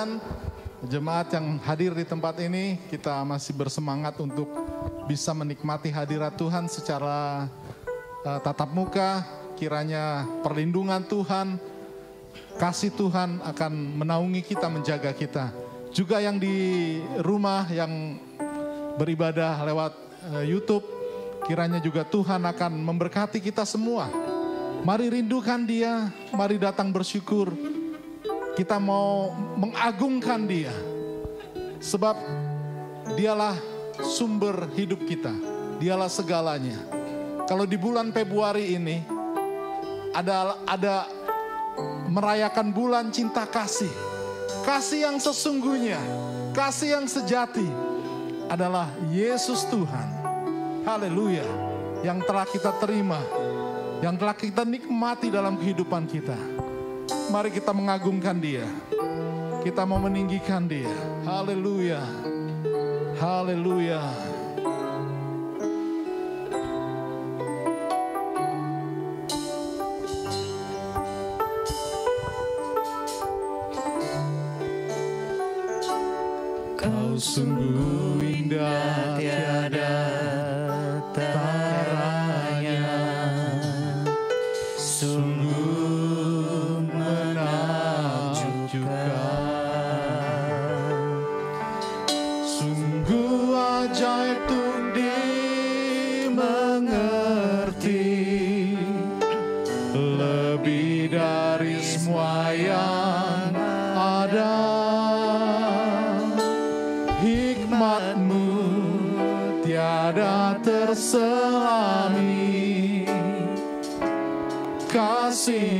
Tuhan. Jemaat yang hadir di tempat ini, kita masih bersemangat untuk bisa menikmati hadirat Tuhan secara uh, tatap muka. Kiranya perlindungan Tuhan, kasih Tuhan akan menaungi kita, menjaga kita. Juga yang di rumah yang beribadah lewat uh, YouTube, kiranya juga Tuhan akan memberkati kita semua. Mari rindukan Dia, mari datang bersyukur. Kita mau mengagungkan Dia, sebab Dialah sumber hidup kita, Dialah segalanya. Kalau di bulan Februari ini ada ada merayakan bulan cinta kasih, kasih yang sesungguhnya, kasih yang sejati adalah Yesus Tuhan. Haleluya, yang telah kita terima yang telah kita nikmati dalam kehidupan kita. Mari kita mengagungkan Dia. Kita mau meninggikan Dia. Haleluya. Haleluya. Kau sungguh indah tiada tiada terselami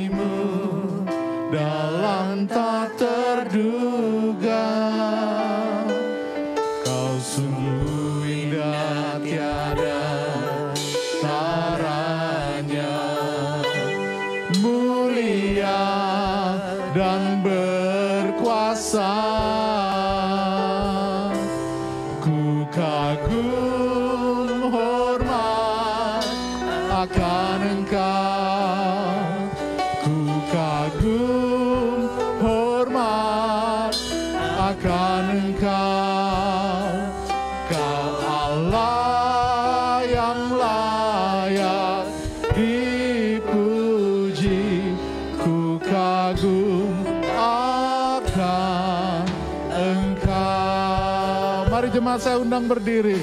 saya undang berdiri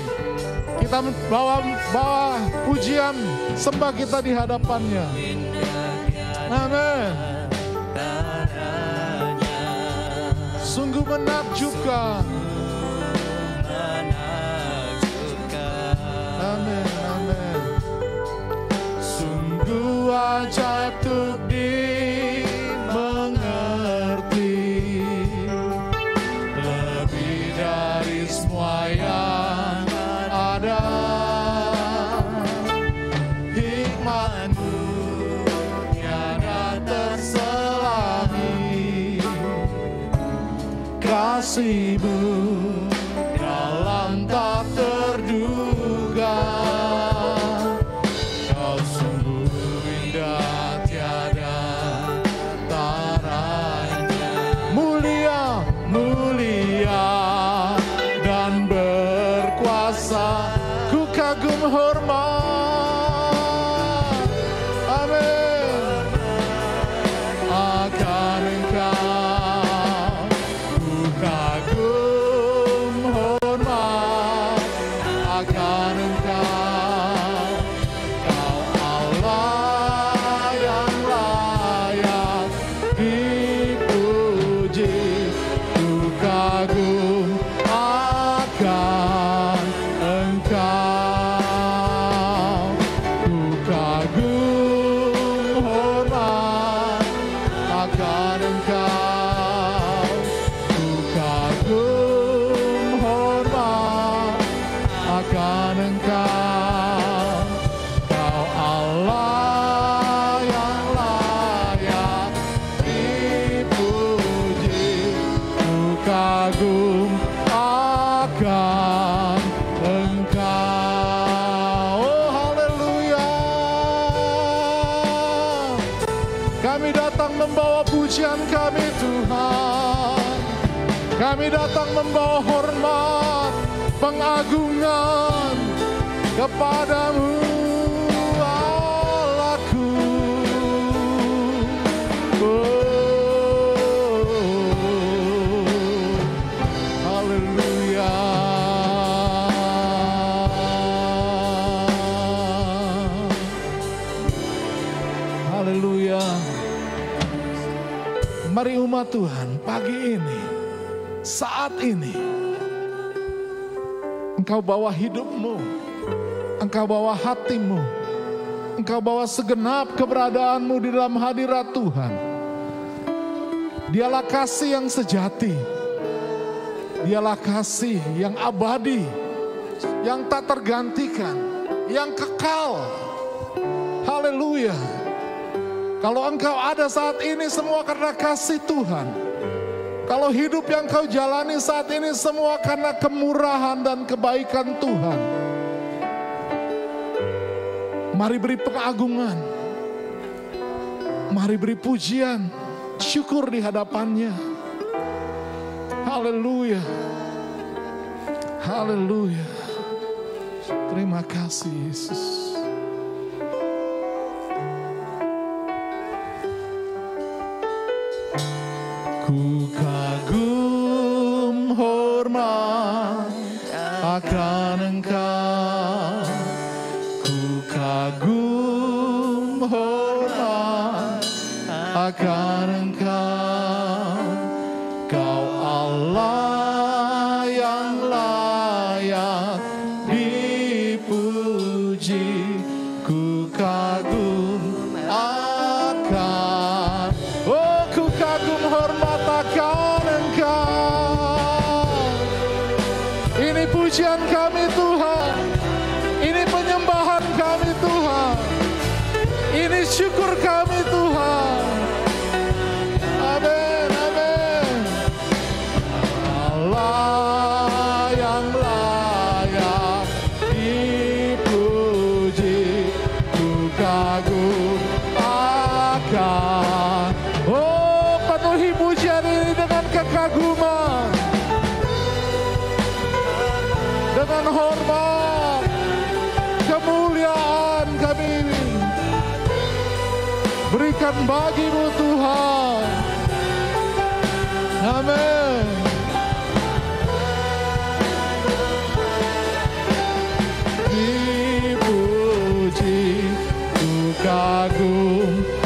kita bawa bawa pujian sembah kita di hadapannya. Amin. Sungguh menakjubkan. Amin, amin. Sungguh ajaib dimengerti Kasihmu God. Mari umat Tuhan pagi ini, saat ini, engkau bawa hidupmu, engkau bawa hatimu, engkau bawa segenap keberadaanmu di dalam hadirat Tuhan. Dialah kasih yang sejati, dialah kasih yang abadi, yang tak tergantikan, yang kekal. Haleluya. Kalau engkau ada saat ini semua karena kasih Tuhan. Kalau hidup yang kau jalani saat ini semua karena kemurahan dan kebaikan Tuhan. Mari beri pengagungan. Mari beri pujian, syukur di hadapannya. Haleluya. Haleluya. Terima kasih Yesus. Akan pujian ini dengan kekaguman. Dengan hormat Kemuliaan kami. Berikan bagimu Tuhan. Amin. Dipuji ku kagum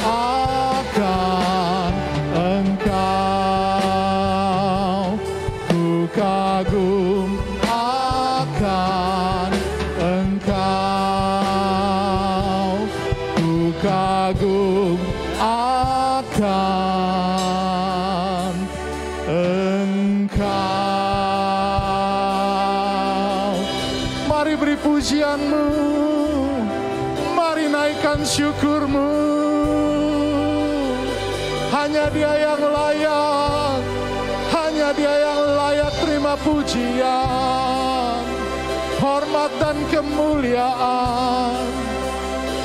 kemuliaan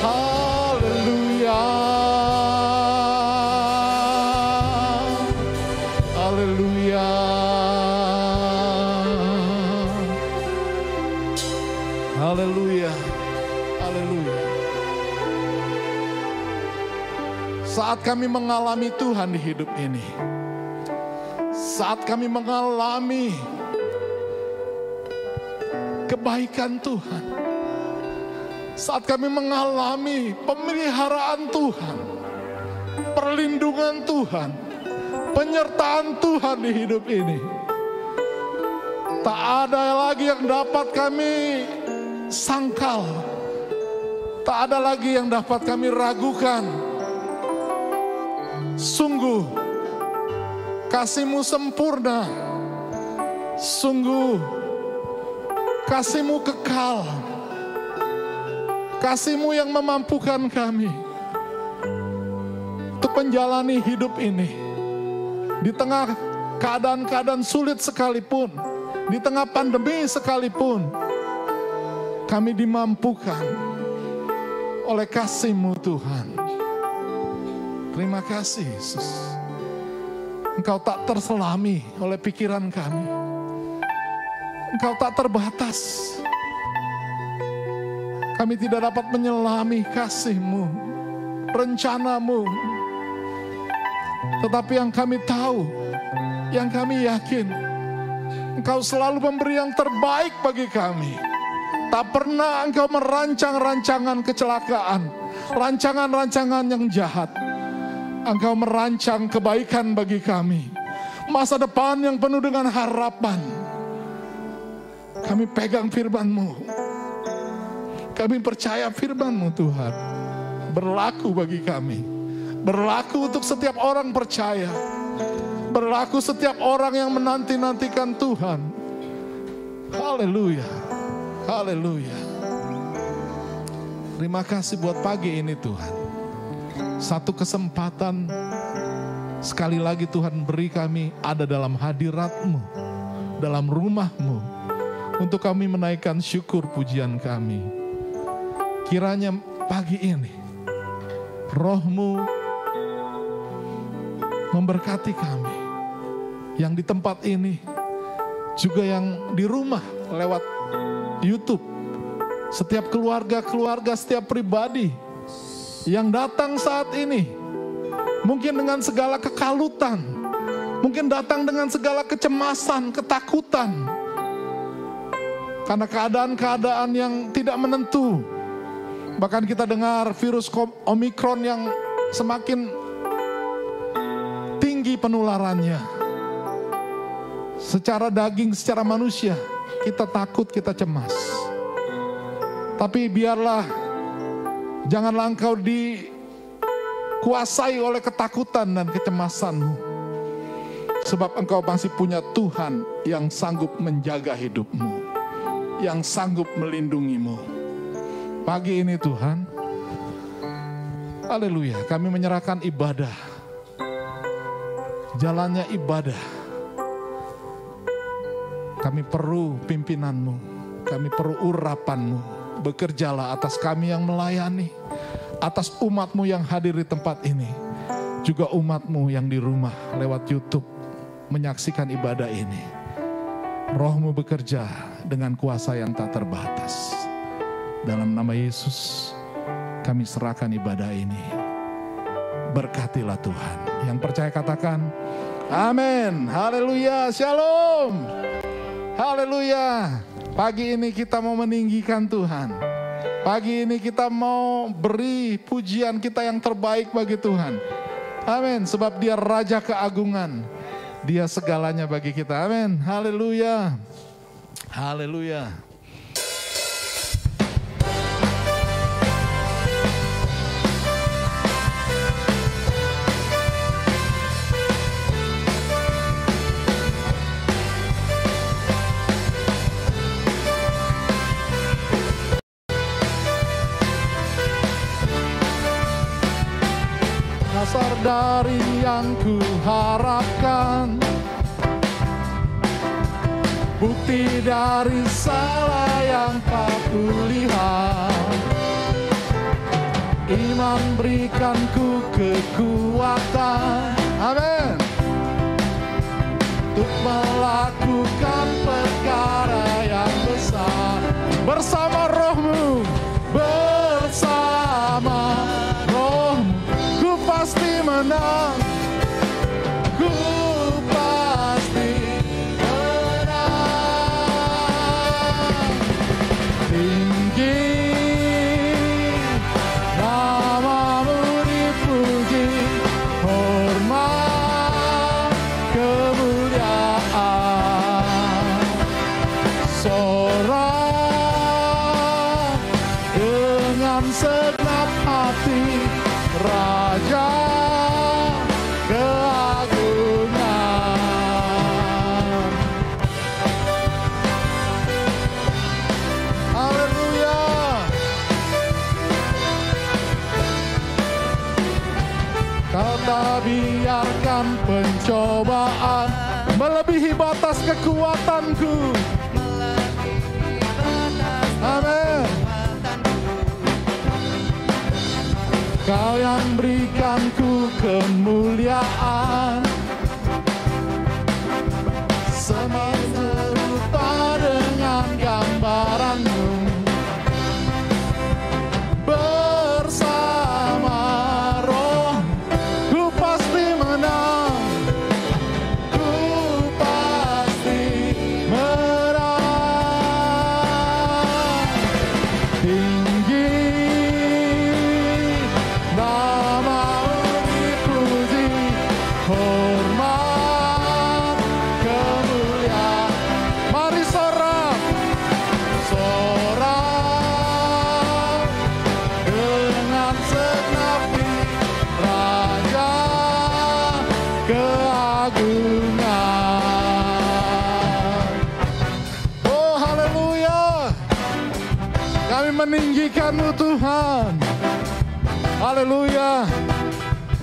Haleluya Haleluya Haleluya. Haleluya. Saat kami mengalami Tuhan di hidup ini. Saat kami mengalami kebaikan Tuhan. Saat kami mengalami pemeliharaan Tuhan. Perlindungan Tuhan. Penyertaan Tuhan di hidup ini. Tak ada lagi yang dapat kami sangkal. Tak ada lagi yang dapat kami ragukan. Sungguh, kasihmu sempurna. Sungguh, kasihmu kekal. Kasihmu yang memampukan kami untuk menjalani hidup ini. Di tengah keadaan-keadaan sulit sekalipun, di tengah pandemi sekalipun, kami dimampukan oleh kasih-Mu Tuhan. Terima kasih Yesus. Engkau tak terselami oleh pikiran kami. Engkau tak terbatas. Kami tidak dapat menyelami kasih-Mu, rencanamu. Tetapi yang kami tahu, yang kami yakin, Engkau selalu memberi yang terbaik bagi kami. Tak pernah Engkau merancang rancangan kecelakaan, rancangan-rancangan yang jahat. Engkau merancang kebaikan bagi kami. Masa depan yang penuh dengan harapan. Kami pegang firman-Mu. Kami percaya firman-Mu Tuhan. Berlaku bagi kami. Berlaku untuk setiap orang percaya. Berlaku setiap orang yang menanti-nantikan Tuhan. Haleluya. Haleluya. Terima kasih buat pagi ini Tuhan. Satu kesempatan sekali lagi Tuhan beri kami ada dalam hadirat-Mu. Dalam rumah-Mu. Untuk kami menaikkan syukur pujian kami. Kiranya pagi ini rohmu memberkati kami. Yang di tempat ini, juga yang di rumah lewat YouTube. Setiap keluarga-keluarga, setiap pribadi yang datang saat ini. Mungkin dengan segala kekalutan. Mungkin datang dengan segala kecemasan, ketakutan. Karena keadaan-keadaan yang tidak menentu Bahkan kita dengar virus Omikron yang semakin tinggi penularannya. Secara daging, secara manusia, kita takut, kita cemas. Tapi biarlah janganlah engkau dikuasai oleh ketakutan dan kecemasanmu. Sebab engkau masih punya Tuhan yang sanggup menjaga hidupmu. Yang sanggup melindungimu Pagi ini Tuhan, haleluya, kami menyerahkan ibadah. Jalannya ibadah. Kami perlu pimpinanmu, kami perlu urapanmu. Bekerjalah atas kami yang melayani, atas umatmu yang hadir di tempat ini. Juga umatmu yang di rumah lewat Youtube menyaksikan ibadah ini. Rohmu bekerja dengan kuasa yang tak terbatas. Dalam nama Yesus, kami serahkan ibadah ini. Berkatilah Tuhan. Yang percaya katakan, Amin. Haleluya. Shalom. Haleluya. Pagi ini kita mau meninggikan Tuhan. Pagi ini kita mau beri pujian kita yang terbaik bagi Tuhan. Amin. Sebab dia Raja keagungan. Dia segalanya bagi kita. Amin. Haleluya. Haleluya. Dari yang ku harapkan Bukti dari salah yang tak kulihat Iman berikan ku kekuatan. Amin. Untuk melakukan perkara yang besar. Bersama rohmu pasti menang Ku Kau yang berikanku kemuliaan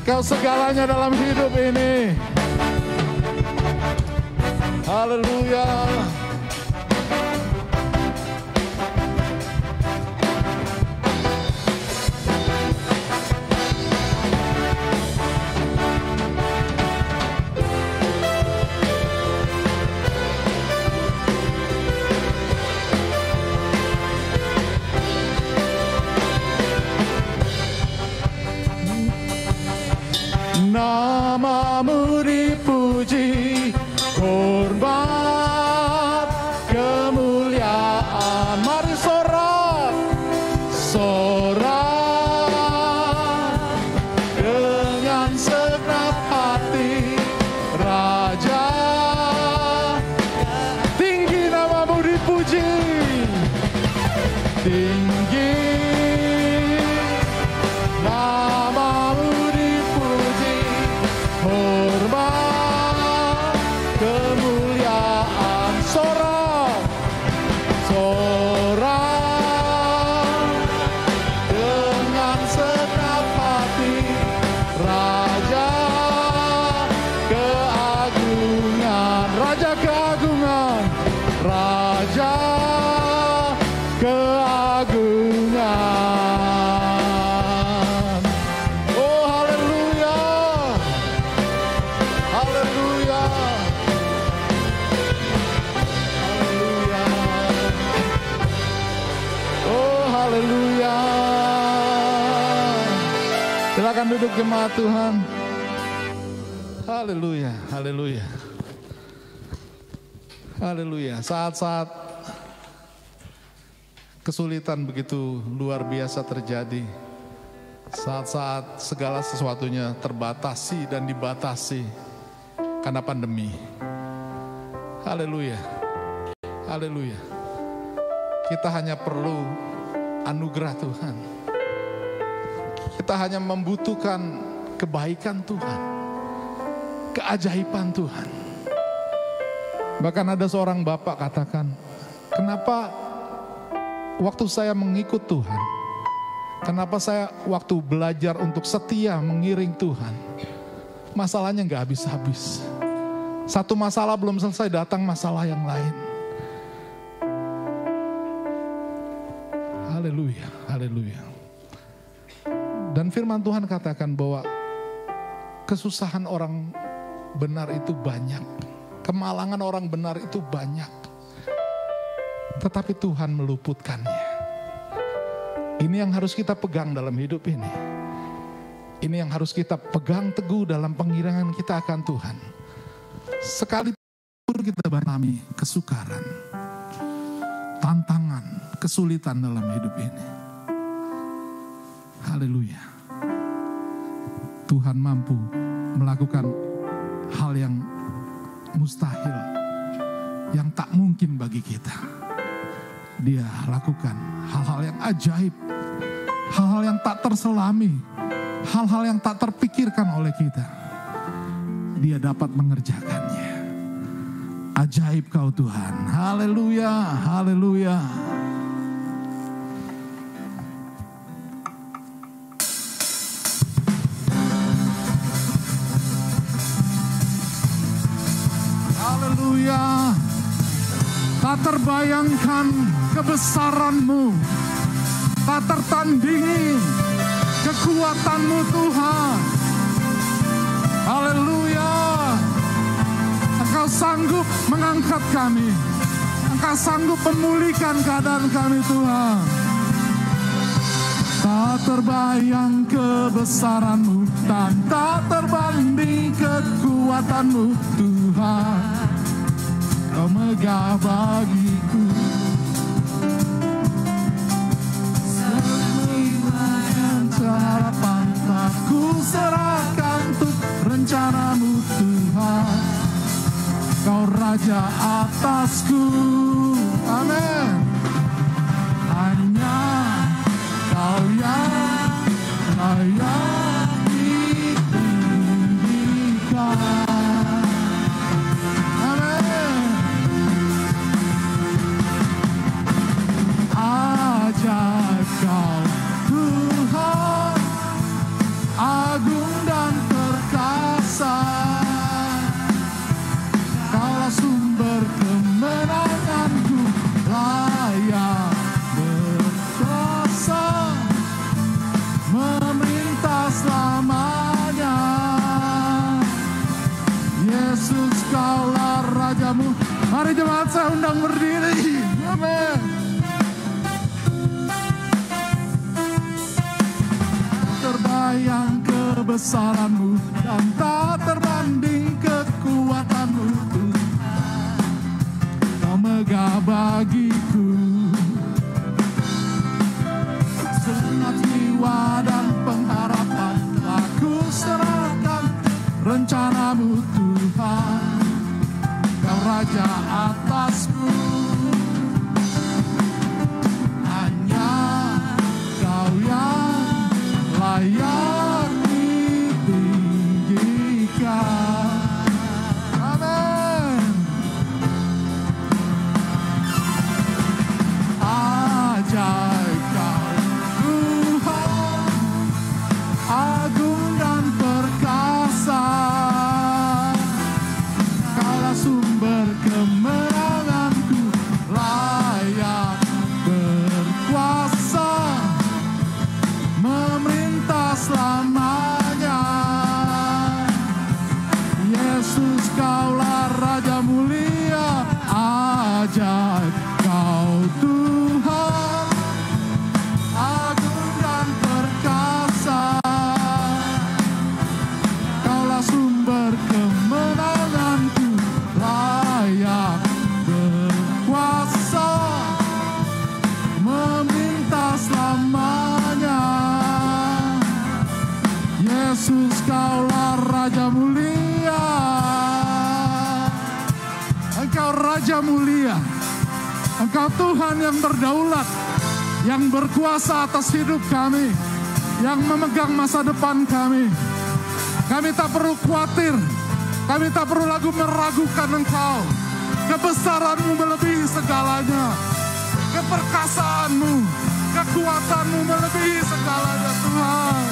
Kau segalanya dalam hidup ini. Haleluya jemaat Tuhan Haleluya Haleluya Haleluya Saat-saat kesulitan begitu luar biasa terjadi saat-saat segala sesuatunya terbatasi dan dibatasi karena pandemi. Haleluya. Haleluya. Kita hanya perlu anugerah Tuhan. Kita hanya membutuhkan kebaikan Tuhan. Keajaiban Tuhan. Bahkan ada seorang bapak katakan, kenapa waktu saya mengikut Tuhan, Kenapa saya waktu belajar untuk setia mengiring Tuhan, masalahnya nggak habis-habis. Satu masalah belum selesai, datang masalah yang lain. Haleluya, haleluya. Dan firman Tuhan katakan bahwa kesusahan orang benar itu banyak. Kemalangan orang benar itu banyak. Tetapi Tuhan meluputkannya. Ini yang harus kita pegang dalam hidup ini. Ini yang harus kita pegang teguh dalam pengirangan kita akan Tuhan. Sekalipun kita mengalami kesukaran, tantangan, kesulitan dalam hidup ini. Haleluya. Tuhan mampu melakukan hal yang mustahil, yang tak mungkin bagi kita. Dia lakukan hal-hal yang ajaib, hal-hal yang tak terselami, hal-hal yang tak terpikirkan oleh kita. Dia dapat mengerjakannya. Ajaib kau Tuhan. Haleluya, haleluya. Tak terbayangkan kebesaranmu. Tak tertandingi kekuatan kekuatanmu Tuhan. Haleluya. Engkau sanggup mengangkat kami. Engkau sanggup memulihkan keadaan kami Tuhan. Tak terbayang kebesaranmu dan tak terbanding kekuatanmu Tuhan. Megah bagiku. harapan tak ku serahkan untuk rencanamu Tuhan. Kau Raja atasku. Amin. Hanya kau yang layak kebesaranmu berkuasa atas hidup kami. Yang memegang masa depan kami. Kami tak perlu khawatir. Kami tak perlu lagu meragukan Engkau. Kebesaranmu melebihi segalanya keperkasaanmu, kekuatanmu melebihi segalanya Tuhan.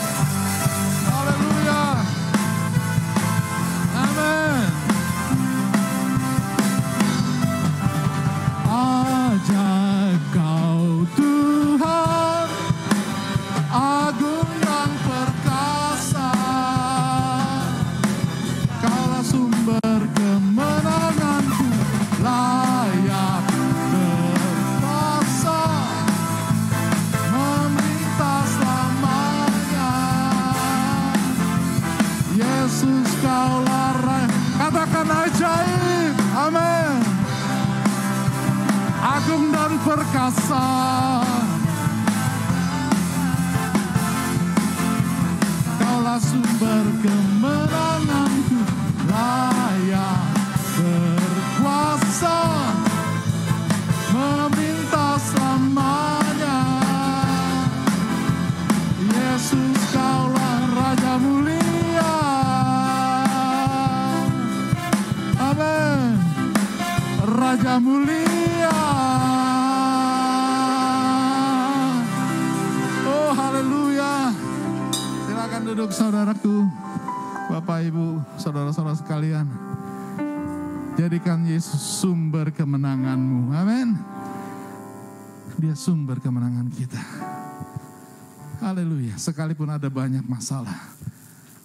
Banyak masalah,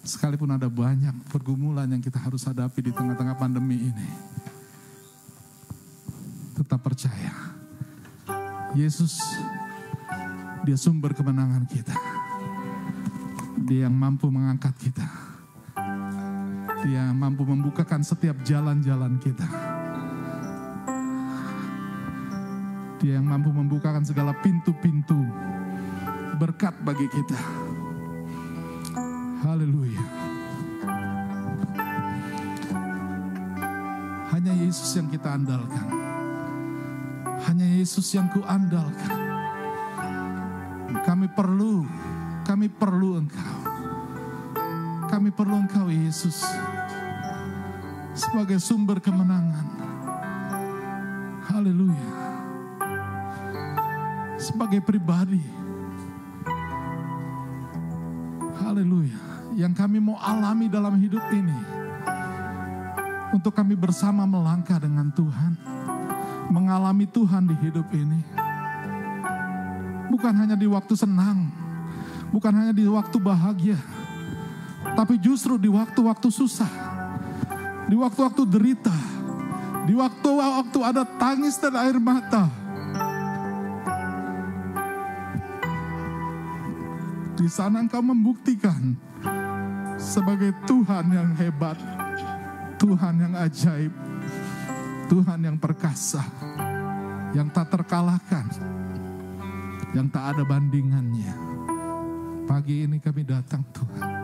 sekalipun ada banyak pergumulan yang kita harus hadapi di tengah-tengah pandemi ini, tetap percaya. Yesus, dia sumber kemenangan kita. Dia yang mampu mengangkat kita. Dia mampu membukakan setiap jalan-jalan kita. Dia yang mampu membukakan segala pintu-pintu berkat bagi kita. Haleluya. Hanya Yesus yang kita andalkan. Hanya Yesus yang ku andalkan. Kami perlu, kami perlu Engkau. Kami perlu Engkau Yesus sebagai sumber kemenangan. Haleluya. Sebagai pribadi, Yang kami mau alami dalam hidup ini. Untuk kami bersama melangkah dengan Tuhan. Mengalami Tuhan di hidup ini. Bukan hanya di waktu senang. Bukan hanya di waktu bahagia. Tapi justru di waktu-waktu susah. Di waktu-waktu derita. Di waktu-waktu ada tangis dan air mata. Di sana engkau membuktikan sebagai Tuhan yang hebat, Tuhan yang ajaib, Tuhan yang perkasa, yang tak terkalahkan, yang tak ada bandingannya. Pagi ini kami datang Tuhan.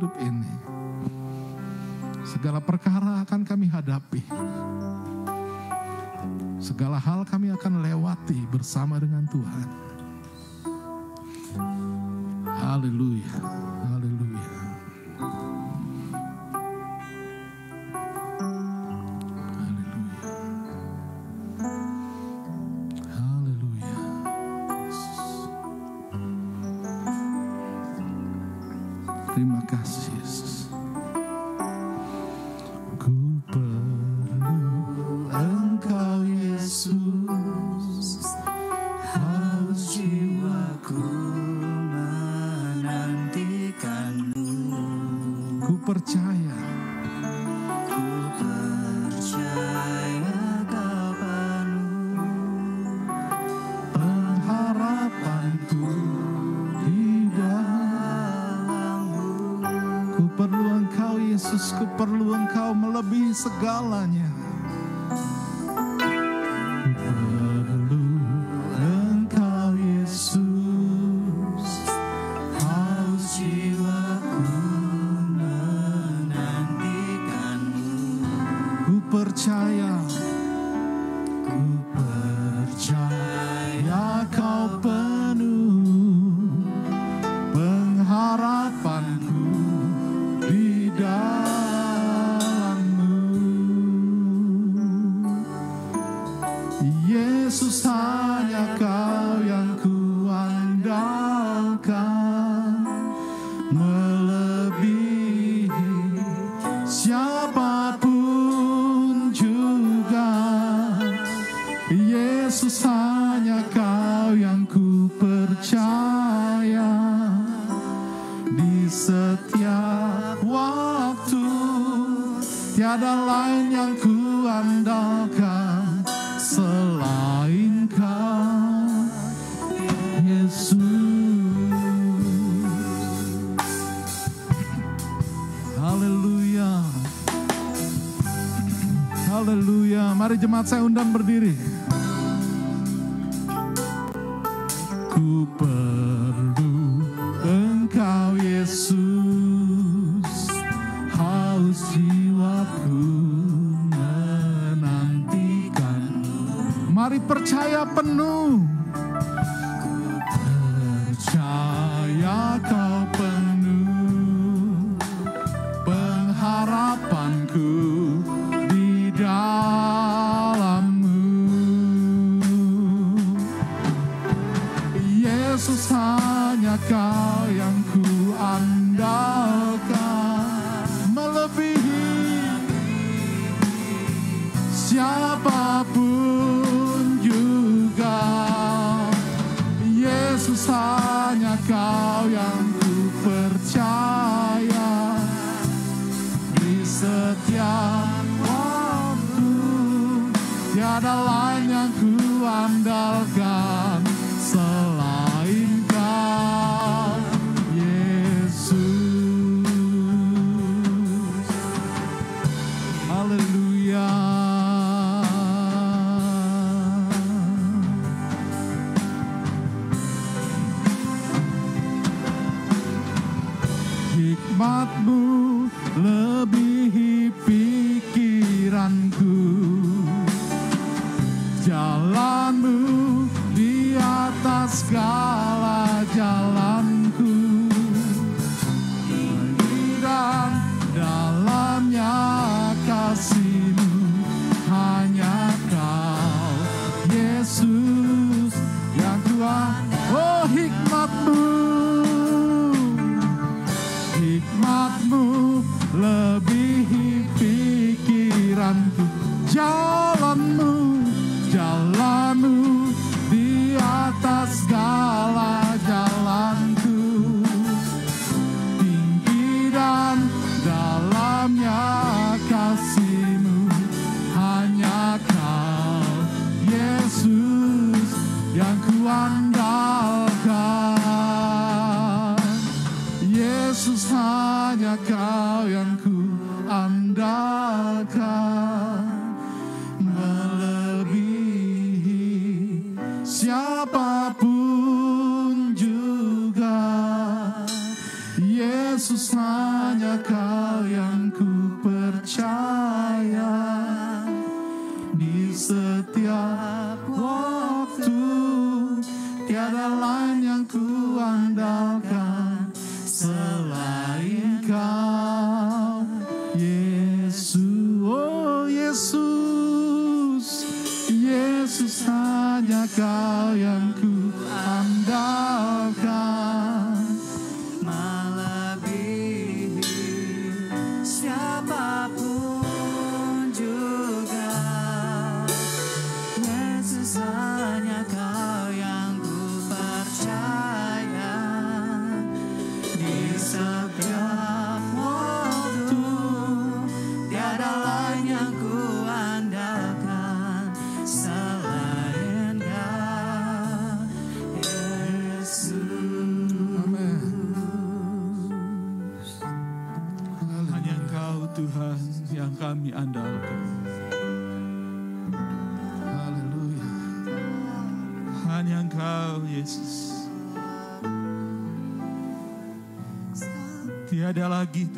Jalan hidup Saya undang berdiri.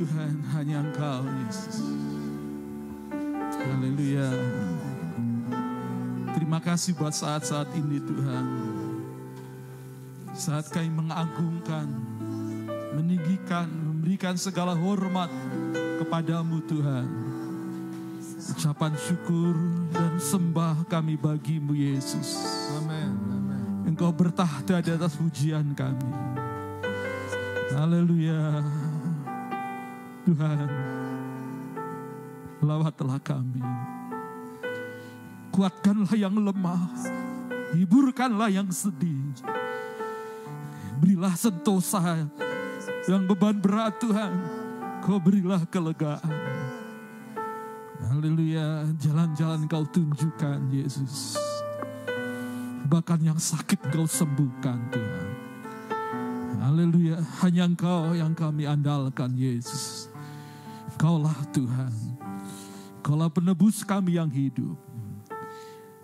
Tuhan, hanya Engkau Yesus. Haleluya. Terima kasih buat saat-saat ini Tuhan. Saat kami mengagungkan, meninggikan, memberikan segala hormat kepadamu Tuhan. Ucapan syukur dan sembah kami bagimu Yesus. Amin Engkau bertahta di atas pujian kami. Haleluya. Tuhan, lawatlah kami. Kuatkanlah yang lemah. Hiburkanlah yang sedih. Berilah sentosa yang beban berat Tuhan. Kau berilah kelegaan. Haleluya. Jalan-jalan kau tunjukkan Yesus. Bahkan yang sakit kau sembuhkan Tuhan. Haleluya. Hanya engkau yang kami andalkan Yesus. Kaulah Tuhan. Kaulah penebus kami yang hidup.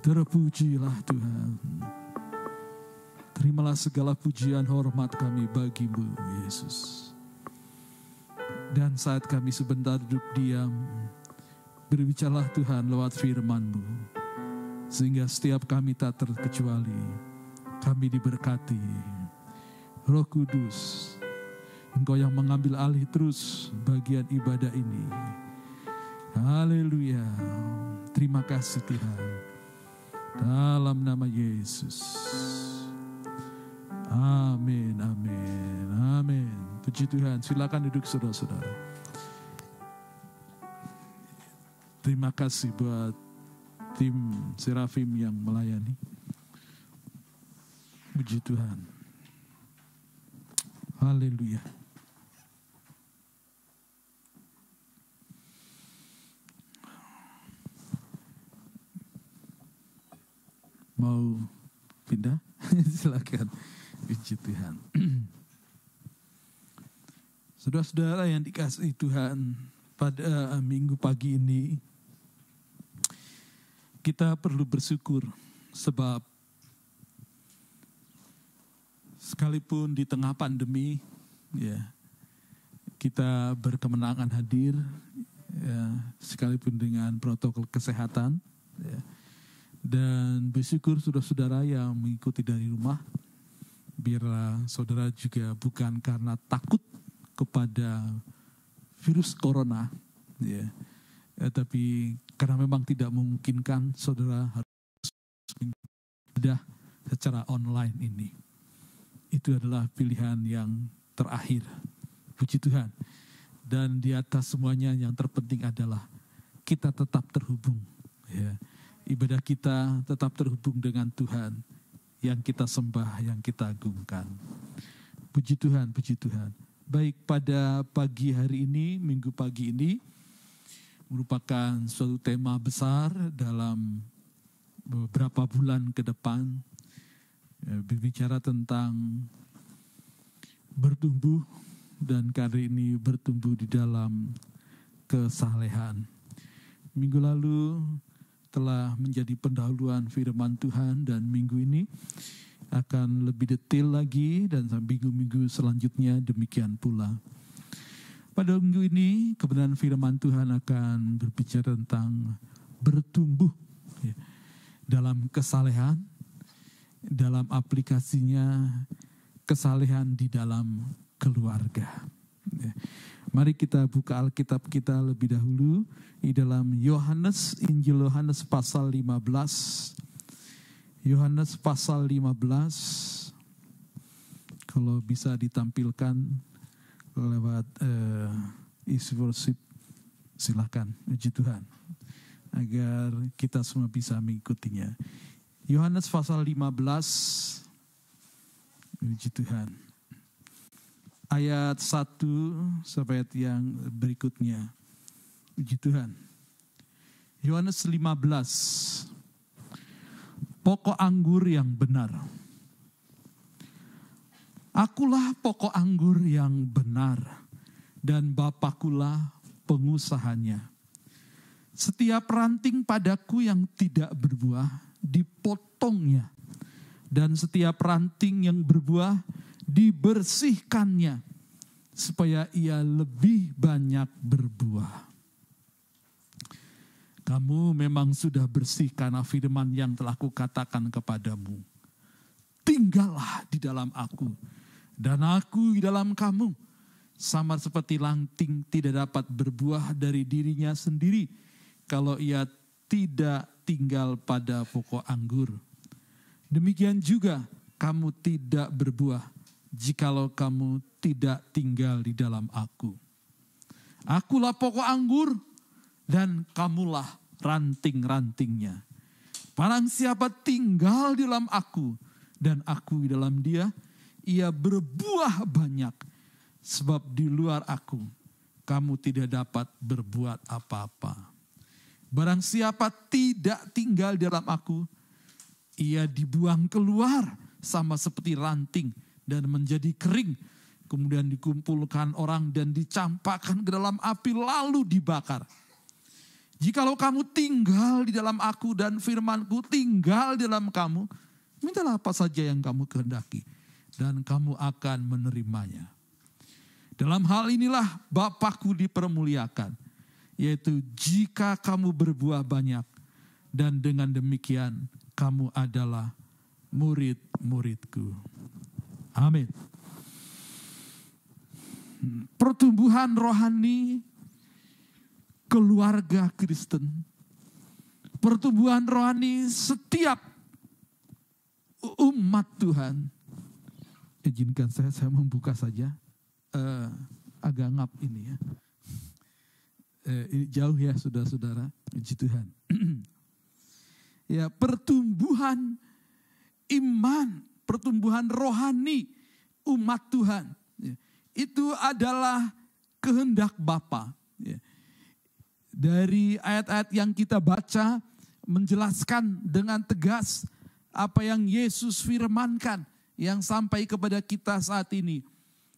Terpujilah Tuhan. Terimalah segala pujian hormat kami bagimu Yesus. Dan saat kami sebentar duduk diam, berbicaralah Tuhan lewat firman-Mu. Sehingga setiap kami tak terkecuali, kami diberkati. Roh Kudus, Engkau yang mengambil alih terus bagian ibadah ini. Haleluya. Terima kasih Tuhan. Dalam nama Yesus. Amin, amin. Puji Tuhan, silakan duduk saudara-saudara. Terima kasih buat tim Serafim yang melayani. Puji Tuhan. Haleluya. Mau pindah? Silakan. Puji Tuhan. Saudara-saudara yang dikasih Tuhan, pada minggu pagi ini kita perlu bersyukur sebab sekalipun di tengah pandemi ya kita berkemenangan hadir ya, sekalipun dengan protokol kesehatan ya, dan bersyukur saudara-saudara yang mengikuti dari rumah biarlah saudara juga bukan karena takut kepada virus corona ya, ya tapi karena memang tidak memungkinkan saudara harus ibadah secara online ini. Itu adalah pilihan yang terakhir. Puji Tuhan. Dan di atas semuanya yang terpenting adalah kita tetap terhubung ya ibadah kita tetap terhubung dengan Tuhan yang kita sembah yang kita agungkan. Puji Tuhan puji Tuhan. Baik pada pagi hari ini, minggu pagi ini, merupakan suatu tema besar dalam beberapa bulan ke depan, ya, berbicara tentang bertumbuh dan kali ini bertumbuh di dalam kesalehan. Minggu lalu telah menjadi pendahuluan firman Tuhan dan minggu ini akan lebih detail lagi dan minggu-minggu selanjutnya demikian pula. Pada minggu ini kebenaran firman Tuhan akan berbicara tentang bertumbuh ya, dalam kesalehan, dalam aplikasinya kesalehan di dalam keluarga. Ya. Mari kita buka Alkitab kita lebih dahulu. Di dalam Yohanes, Injil Yohanes pasal 15 Yohanes pasal 15 kalau bisa ditampilkan lewat uh, isi worship. Silakan puji Tuhan. Agar kita semua bisa mengikutinya. Yohanes pasal 15 puji Tuhan. Ayat 1 sampai ayat yang berikutnya. Puji Tuhan. Yohanes 15 pokok anggur yang benar. Akulah pokok anggur yang benar dan Bapakulah pengusahanya. Setiap ranting padaku yang tidak berbuah dipotongnya dan setiap ranting yang berbuah dibersihkannya supaya ia lebih banyak berbuah. Kamu memang sudah bersih karena firman yang telah kukatakan kepadamu. Tinggallah di dalam aku, dan aku di dalam kamu. Sama seperti lanting tidak dapat berbuah dari dirinya sendiri kalau ia tidak tinggal pada pokok anggur. Demikian juga kamu tidak berbuah jikalau kamu tidak tinggal di dalam aku. Akulah pokok anggur, dan kamulah ranting-rantingnya. Barang siapa tinggal di dalam aku dan aku di dalam dia, ia berbuah banyak. Sebab di luar aku, kamu tidak dapat berbuat apa-apa. Barang siapa tidak tinggal di dalam aku, ia dibuang keluar sama seperti ranting dan menjadi kering. Kemudian dikumpulkan orang dan dicampakkan ke dalam api lalu dibakar. Jikalau kamu tinggal di dalam aku dan firmanku tinggal di dalam kamu, mintalah apa saja yang kamu kehendaki dan kamu akan menerimanya. Dalam hal inilah Bapakku dipermuliakan, yaitu jika kamu berbuah banyak dan dengan demikian kamu adalah murid-muridku. Amin. Pertumbuhan rohani keluarga Kristen. Pertumbuhan rohani setiap umat Tuhan. Izinkan saya, saya membuka saja eh, agak ngap ini ya. Eh, ini jauh ya saudara-saudara, puji Tuhan. ya pertumbuhan iman, pertumbuhan rohani umat Tuhan. ya, itu adalah kehendak Bapa. ya. Dari ayat-ayat yang kita baca menjelaskan dengan tegas apa yang Yesus firmankan yang sampai kepada kita saat ini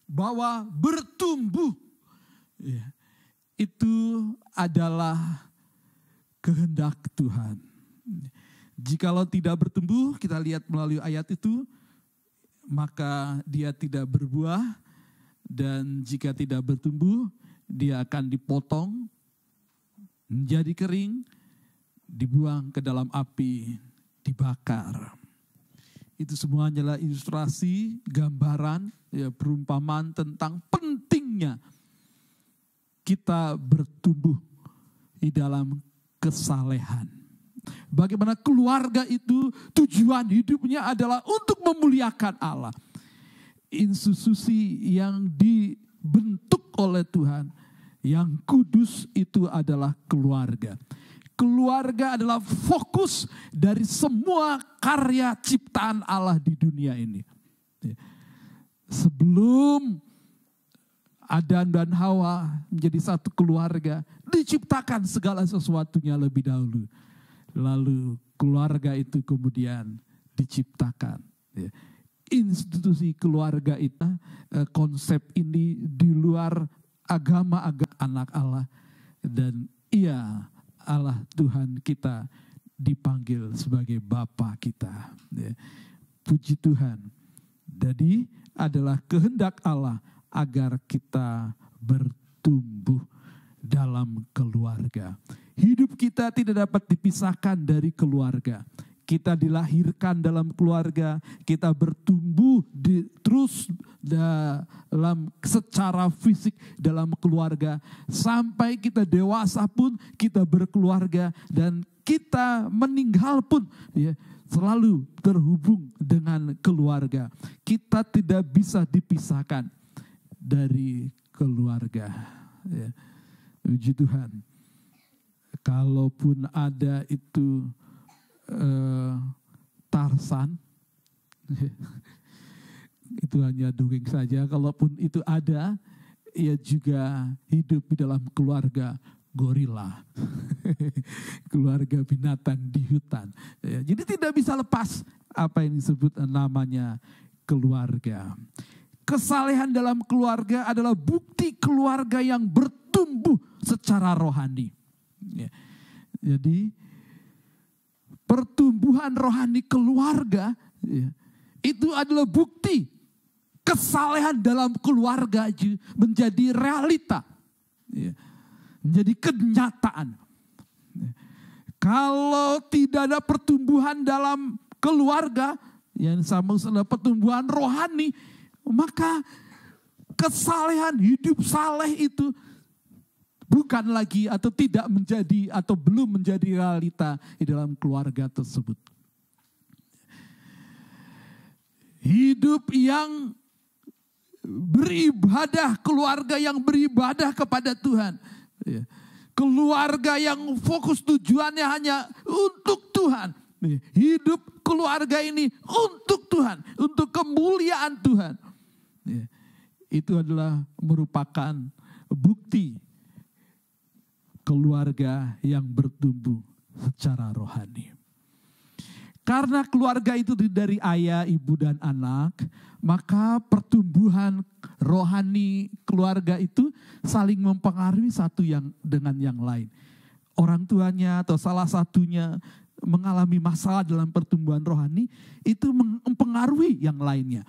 bahwa bertumbuh ya, itu adalah kehendak Tuhan. Jikalau tidak bertumbuh, kita lihat melalui ayat itu, maka dia tidak berbuah dan jika tidak bertumbuh, dia akan dipotong menjadi kering, dibuang ke dalam api, dibakar. Itu semuanya adalah ilustrasi, gambaran, ya, perumpamaan tentang pentingnya kita bertumbuh di dalam kesalehan. Bagaimana keluarga itu tujuan hidupnya adalah untuk memuliakan Allah. Institusi yang dibentuk oleh Tuhan, yang kudus itu adalah keluarga. Keluarga adalah fokus dari semua karya ciptaan Allah di dunia ini. Sebelum Adan dan Hawa menjadi satu keluarga, diciptakan segala sesuatunya lebih dahulu. Lalu keluarga itu kemudian diciptakan. Ya. Institusi keluarga itu, eh, konsep ini di luar agama agama anak Allah. Dan ia Allah Tuhan kita dipanggil sebagai Bapa kita. Ya. Puji Tuhan. Jadi adalah kehendak Allah agar kita bertumbuh dalam keluarga. Hidup kita tidak dapat dipisahkan dari keluarga. Kita dilahirkan dalam keluarga, kita bertumbuh di, terus dalam secara fisik dalam keluarga sampai kita dewasa pun kita berkeluarga dan kita meninggal pun ya selalu terhubung dengan keluarga. Kita tidak bisa dipisahkan dari keluarga. Ya. Puji Tuhan. Kalaupun ada itu eh, Tarsan, itu hanya dongeng saja. Kalaupun itu ada, ia juga hidup di dalam keluarga gorila, keluarga binatang di hutan. Jadi tidak bisa lepas apa yang disebut namanya keluarga. Kesalehan dalam keluarga adalah bukti keluarga yang bertumbuh secara rohani. Ya. Jadi pertumbuhan rohani keluarga ya, itu adalah bukti kesalehan dalam keluarga menjadi realita, ya, menjadi kenyataan. Ya. Kalau tidak ada pertumbuhan dalam keluarga, yang sama sama pertumbuhan rohani, maka kesalehan hidup saleh itu bukan lagi atau tidak menjadi atau belum menjadi realita di dalam keluarga tersebut. Hidup yang beribadah, keluarga yang beribadah kepada Tuhan. Ya. Keluarga yang fokus tujuannya hanya untuk Tuhan. Hidup keluarga ini untuk Tuhan, untuk kemuliaan Tuhan. Ya, itu adalah merupakan bukti keluarga yang bertumbuh secara rohani. Karena keluarga itu dari ayah, ibu, dan anak, maka pertumbuhan rohani keluarga itu saling mempengaruhi satu yang dengan yang lain. Orang tuanya atau salah satunya mengalami masalah dalam pertumbuhan rohani, itu mempengaruhi yang lainnya.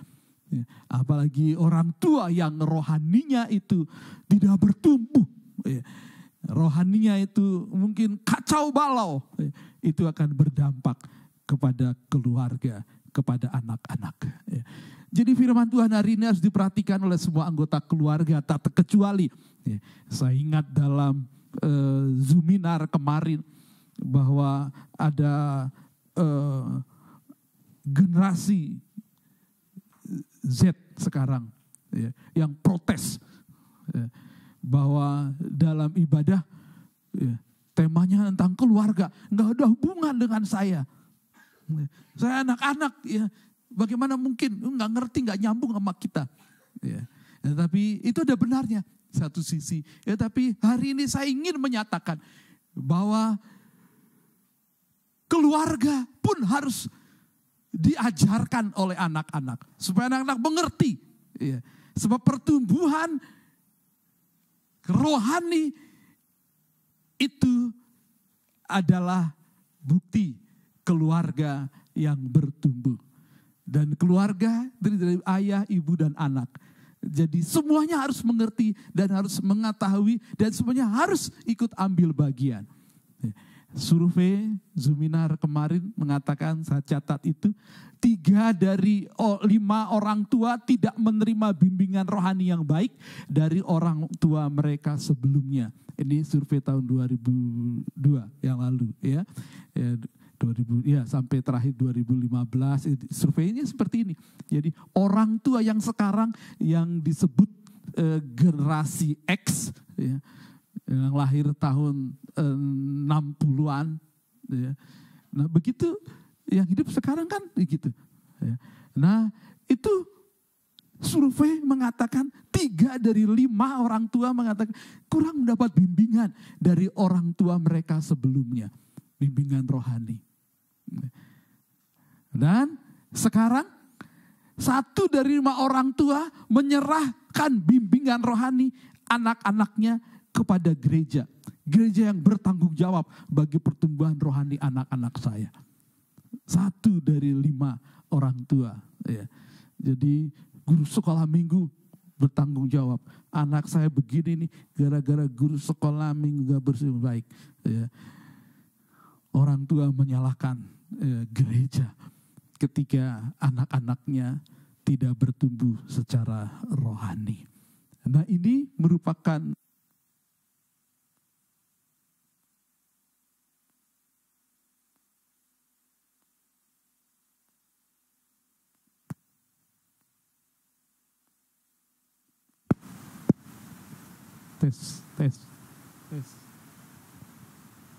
Ya, apalagi orang tua yang rohaninya itu tidak bertumbuh. Ya, rohaninya itu mungkin kacau balau. Ya, itu akan berdampak kepada keluarga, kepada anak-anak. Jadi firman Tuhan hari ini harus diperhatikan oleh semua anggota keluarga tak terkecuali. Saya ingat dalam uh, Zuminar kemarin bahwa ada uh, generasi Z sekarang ya, yang protes ya, bahwa dalam ibadah ya, temanya tentang keluarga nggak ada hubungan dengan saya. Ya, Saya anak-anak ya bagaimana mungkin nggak ngerti nggak nyambung sama kita. Ya. Ya, tapi itu ada benarnya satu sisi. Ya tapi hari ini saya ingin menyatakan bahwa keluarga pun harus diajarkan oleh anak-anak supaya anak-anak mengerti. Ya. Sebab pertumbuhan rohani itu adalah bukti keluarga yang bertumbuh. Dan keluarga dari, dari ayah, ibu, dan anak. Jadi semuanya harus mengerti dan harus mengetahui dan semuanya harus ikut ambil bagian. Survei Zuminar kemarin mengatakan saya catat itu tiga dari lima orang tua tidak menerima bimbingan rohani yang baik dari orang tua mereka sebelumnya. Ini survei tahun 2002 yang lalu ya. ya 2000 ya sampai terakhir 2015 surveinya seperti ini. Jadi orang tua yang sekarang yang disebut eh, generasi X ya, yang lahir tahun eh, 60-an ya. Nah, begitu yang hidup sekarang kan begitu. Ya. Nah, itu survei mengatakan tiga dari lima orang tua mengatakan kurang mendapat bimbingan dari orang tua mereka sebelumnya. Bimbingan rohani. Dan sekarang satu dari lima orang tua menyerahkan bimbingan rohani anak-anaknya kepada gereja. Gereja yang bertanggung jawab bagi pertumbuhan rohani anak-anak saya. Satu dari lima orang tua. Ya. Jadi guru sekolah minggu bertanggung jawab. Anak saya begini nih gara-gara guru sekolah minggu gak bersih baik. Ya. Orang tua menyalahkan ya, gereja ketika anak-anaknya tidak bertumbuh secara rohani. Nah ini merupakan tes, tes, tes,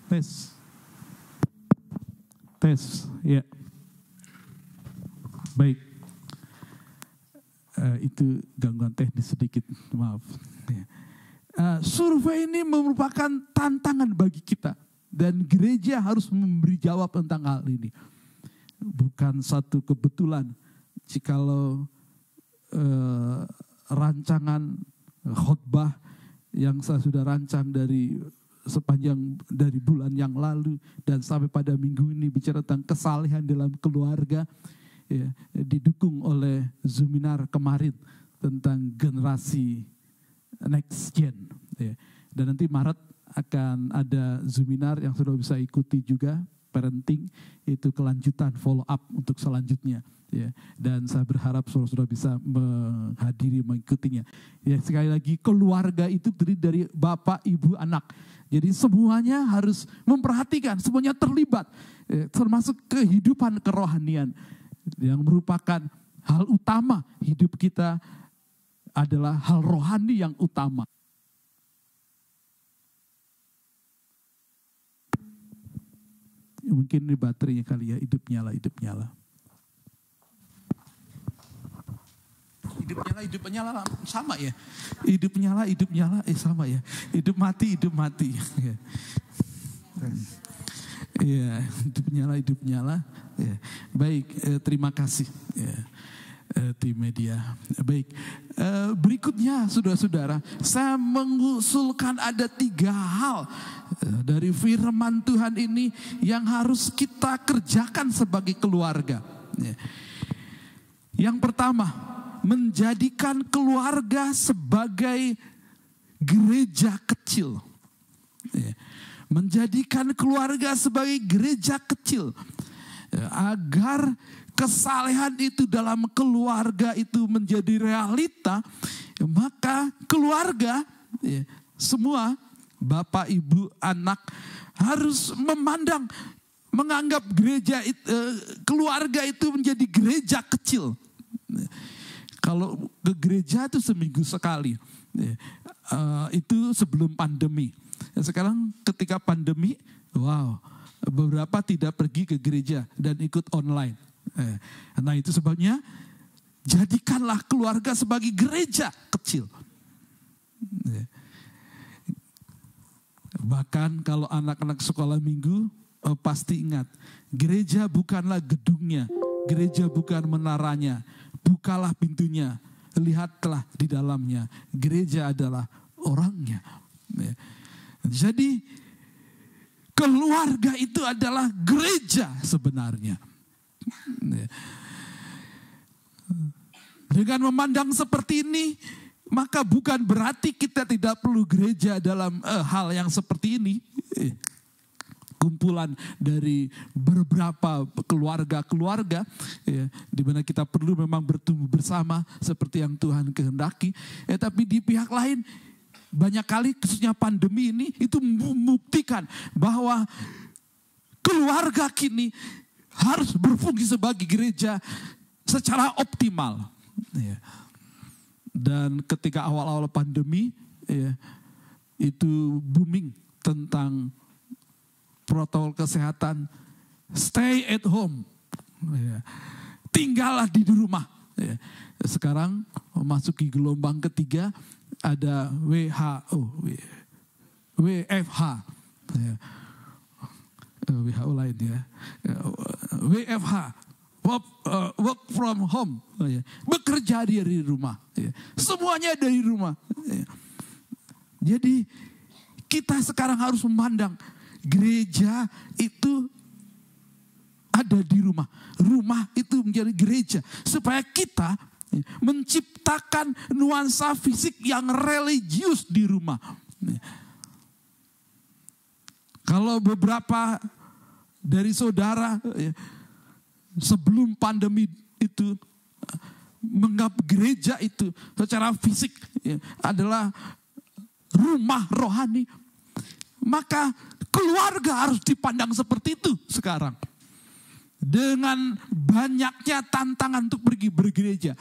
tes, tes, ya. Baik, Eh, itu gangguan teknis sedikit, maaf. Eh, survei ini merupakan tantangan bagi kita dan gereja harus memberi jawab tentang hal ini. Bukan satu kebetulan jikalau eh, rancangan khotbah yang saya sudah rancang dari sepanjang dari bulan yang lalu dan sampai pada minggu ini bicara tentang kesalehan dalam keluarga ya, didukung oleh Zuminar kemarin tentang generasi next gen. Ya. Dan nanti Maret akan ada Zuminar yang sudah bisa ikuti juga parenting itu kelanjutan follow up untuk selanjutnya ya. Dan saya berharap saudara-saudara bisa menghadiri mengikutinya. Ya sekali lagi keluarga itu terdiri dari bapak ibu anak. Jadi semuanya harus memperhatikan semuanya terlibat. Ya, termasuk kehidupan kerohanian. Yang merupakan hal utama hidup kita adalah hal rohani yang utama. Mungkin ini baterainya kali ya, hidup nyala, hidup nyala. Hidup nyala, hidup nyala sama ya. Hidup nyala, hidup nyala, eh sama ya. Hidup mati, hidup mati. Iya, hidup nyala, hidup nyala. Ya. Baik, eh, terima kasih ya, eh, tim media. Baik, eh, berikutnya saudara-saudara, saya mengusulkan ada tiga hal eh, dari firman Tuhan ini yang harus kita kerjakan sebagai keluarga. Ya. Yang pertama, menjadikan keluarga sebagai gereja kecil. Ya. Menjadikan keluarga sebagai gereja kecil. Agar kesalehan itu dalam keluarga itu menjadi realita maka keluarga ya, semua bapak ibu anak harus memandang menganggap gereja itu, keluarga itu menjadi gereja kecil kalau ke gereja itu seminggu sekali. Ya, eh, itu sebelum pandemi. Sekarang ketika pandemi, wow, beberapa tidak pergi ke gereja dan ikut online. Eh, Nah itu sebabnya jadikanlah keluarga sebagai gereja kecil. Ya. Bahkan kalau anak-anak sekolah minggu eh, pasti ingat, gereja bukanlah gedungnya, gereja bukan menaranya, bukalah pintunya, lihatlah di dalamnya. Gereja adalah orangnya. Ya. Jadi keluarga itu adalah gereja sebenarnya. Ya. Dengan memandang seperti ini, maka bukan berarti kita tidak perlu gereja dalam eh, hal yang seperti ini. Kumpulan dari beberapa keluarga-keluarga ya, di mana kita perlu memang bertumbuh bersama seperti yang Tuhan kehendaki. Ya, tapi di pihak lain banyak kali khususnya pandemi ini itu membuktikan bahwa keluarga kini harus berfungsi sebagai gereja secara optimal. Ya. Dan ketika awal-awal pandemi ya, itu booming tentang protokol kesehatan, stay at home, ya. tinggallah di rumah. Ya. Sekarang memasuki gelombang ketiga ada WHO, WFH, ya. WHO lain ya, WFH, work, uh, work from home, bekerja dari rumah, ya. semuanya dari rumah. Jadi kita sekarang harus memandang gereja itu ada di rumah. Rumah itu menjadi gereja. Supaya kita menciptakan nuansa fisik yang religius di rumah. Kalau beberapa dari saudara sebelum pandemi itu menganggap gereja itu secara fisik adalah rumah rohani, maka keluarga harus dipandang seperti itu sekarang. Dengan banyaknya tantangan untuk pergi bergereja.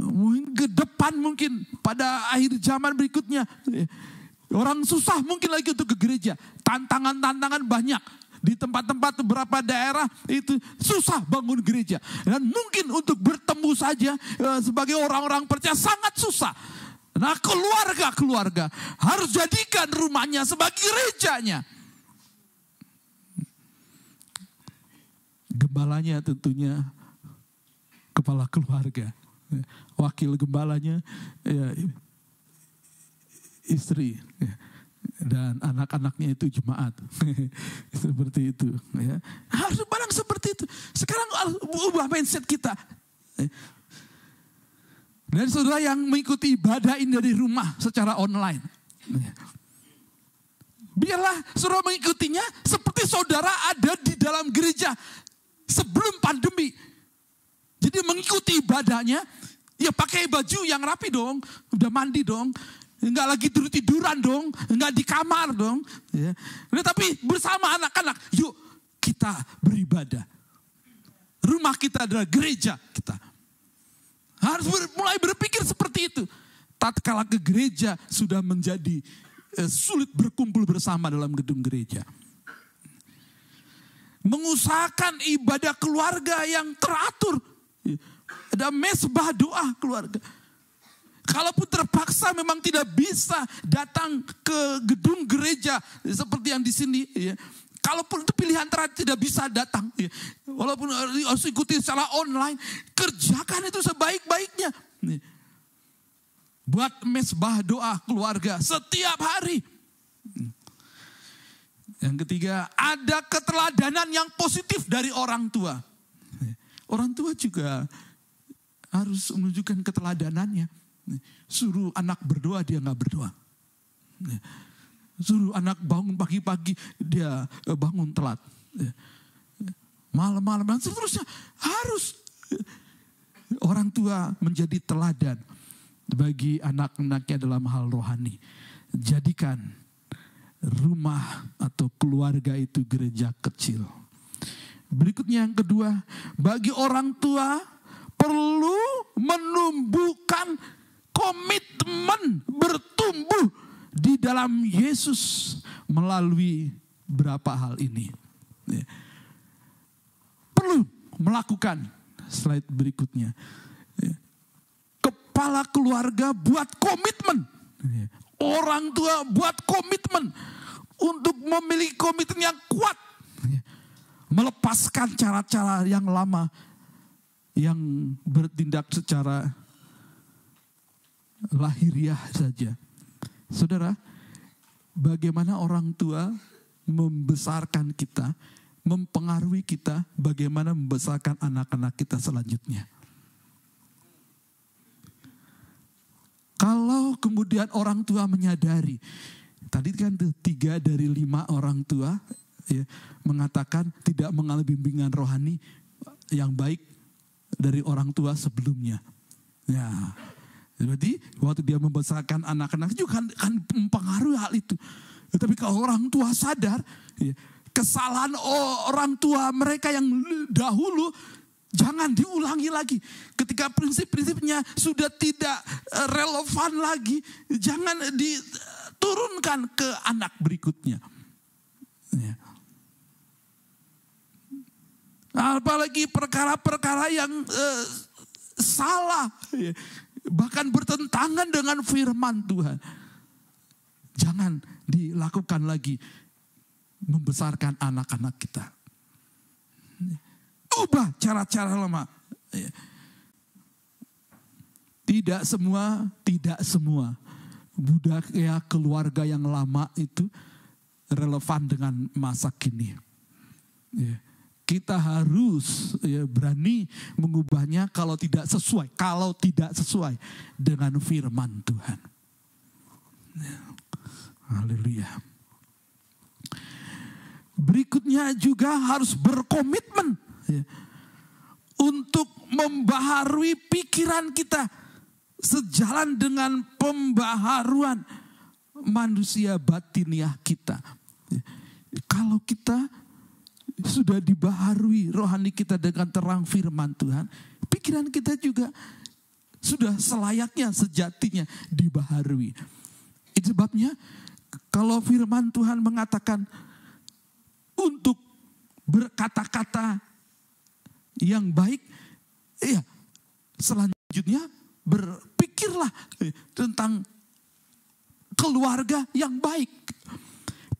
Mungkin ke depan mungkin pada akhir zaman berikutnya. Orang susah mungkin lagi untuk ke gereja. Tantangan-tantangan banyak. Di tempat-tempat beberapa daerah itu susah bangun gereja. Dan mungkin untuk bertemu saja sebagai orang-orang percaya sangat susah. Nah keluarga-keluarga harus jadikan rumahnya sebagai gerejanya. Gembalanya tentunya kepala keluarga. Wakil gembalanya ya, istri. Dan anak-anaknya itu jemaat. Seperti itu ya. Harus barang seperti itu. Sekarang ubah mindset kita dan saudara yang mengikuti ibadah ini dari rumah secara online. Biarlah saudara mengikutinya seperti saudara ada di dalam gereja sebelum pandemi. Jadi mengikuti ibadahnya, ya pakai baju yang rapi dong, udah mandi dong, Enggak lagi tidur tiduran dong, enggak di kamar dong. Ya. Tapi bersama anak-anak, yuk kita beribadah. Rumah kita adalah gereja kita. Harus ber, mulai berpikir seperti itu. Tatkala ke gereja sudah menjadi eh, sulit berkumpul bersama dalam gedung gereja. Mengusahakan ibadah keluarga yang teratur. Ada mesbah doa keluarga. Kalaupun terpaksa memang tidak bisa datang ke gedung gereja seperti yang di sini, ya, Kalaupun itu pilihan terakhir tidak bisa datang. Ya. Walaupun harus ikuti secara online. Kerjakan itu sebaik-baiknya. Buat mesbah doa keluarga setiap hari. Yang ketiga, ada keteladanan yang positif dari orang tua. Orang tua juga harus menunjukkan keteladanannya. Suruh anak berdoa, dia nggak berdoa. Suruh anak bangun pagi-pagi, dia eh, bangun telat. Malam-malam dan seterusnya. Harus orang tua menjadi teladan bagi anak-anaknya dalam hal rohani. Jadikan rumah atau keluarga itu gereja kecil. Berikutnya yang kedua, bagi orang tua perlu menumbuhkan komitmen bertumbuh di dalam Yesus melalui berapa hal ini. Ya. Perlu melakukan slide berikutnya. Ya. Kepala keluarga buat komitmen. Ya. Orang tua buat komitmen untuk memiliki komitmen yang kuat. Melepaskan cara-cara yang lama yang bertindak secara lahiriah saja. Saudara, bagaimana orang tua membesarkan kita, mempengaruhi kita, bagaimana membesarkan anak-anak kita selanjutnya. Kalau kemudian orang tua menyadari, tadi kan tiga dari lima orang tua ya, mengatakan tidak mengalami bimbingan rohani yang baik dari orang tua sebelumnya. Ya, berarti waktu dia membesarkan anak-anak juga kan, kan mempengaruhi hal itu. Tapi kalau orang tua sadar, ya, kesalahan orang tua mereka yang dahulu jangan diulangi lagi. Ketika prinsip-prinsipnya sudah tidak eh, relevan lagi, jangan diturunkan ke anak berikutnya. Ya. Apalagi perkara-perkara yang uh, salah, ya. Bahkan bertentangan dengan firman Tuhan. Jangan dilakukan lagi membesarkan anak-anak kita. Ubah cara-cara lama. Tidak semua, tidak semua budaya keluarga yang lama itu relevan dengan masa kini. Ya kita harus ya, berani mengubahnya kalau tidak sesuai, kalau tidak sesuai dengan firman Tuhan. Ya. Haleluya. Berikutnya juga harus berkomitmen ya, untuk membaharui pikiran kita sejalan dengan pembaharuan manusia batiniah kita. Ya, kalau kita sudah dibaharui rohani kita dengan terang firman Tuhan, pikiran kita juga sudah selayaknya sejatinya dibaharui. Itu sebabnya kalau firman Tuhan mengatakan untuk berkata-kata yang baik, ya selanjutnya berpikirlah tentang keluarga yang baik.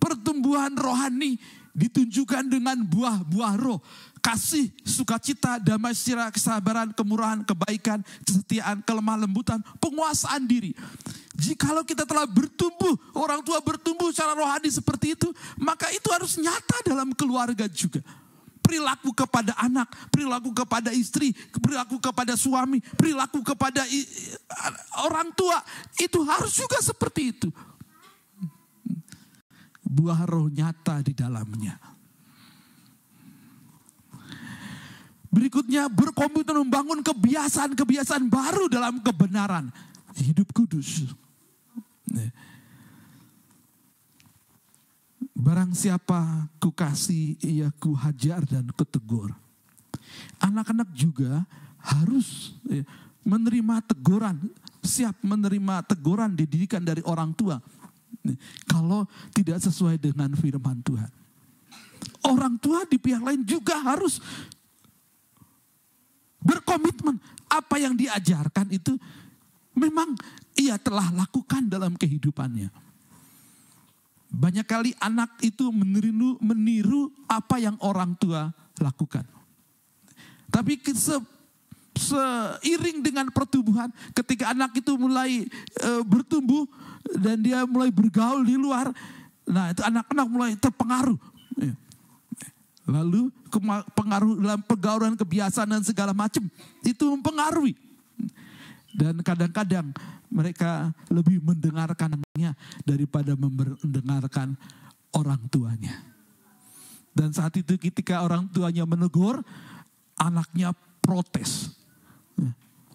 Pertumbuhan rohani ditunjukkan dengan buah-buah roh. Kasih, sukacita, damai sejahtera, kesabaran, kemurahan, kebaikan, kesetiaan, kelemah lembutan, penguasaan diri. Jikalau kita telah bertumbuh, orang tua bertumbuh secara rohani seperti itu, maka itu harus nyata dalam keluarga juga. Perilaku kepada anak, perilaku kepada istri, perilaku kepada suami, perilaku kepada orang tua, itu harus juga seperti itu buah roh nyata di dalamnya. Berikutnya berkomitmen membangun kebiasaan-kebiasaan baru dalam kebenaran. Hidup kudus. Barang siapa ku kasih, ia ku hajar dan kutegur. Anak-anak juga harus ya, menerima teguran, siap menerima teguran dididikan dari orang tua kalau tidak sesuai dengan firman Tuhan. Orang tua di pihak lain juga harus berkomitmen apa yang diajarkan itu memang ia telah lakukan dalam kehidupannya. Banyak kali anak itu meniru, meniru apa yang orang tua lakukan. Tapi seiring dengan pertumbuhan, ketika anak itu mulai e, bertumbuh, dan dia mulai bergaul di luar, nah itu anak-anak mulai terpengaruh. Ya. Lalu pengaruh dalam pergaulan kebiasaan dan segala macam itu mempengaruhi. Dan kadang-kadang mereka lebih mendengarkannya daripada mendengarkan orang tuanya. Dan saat itu ketika orang tuanya menegur, anaknya protes.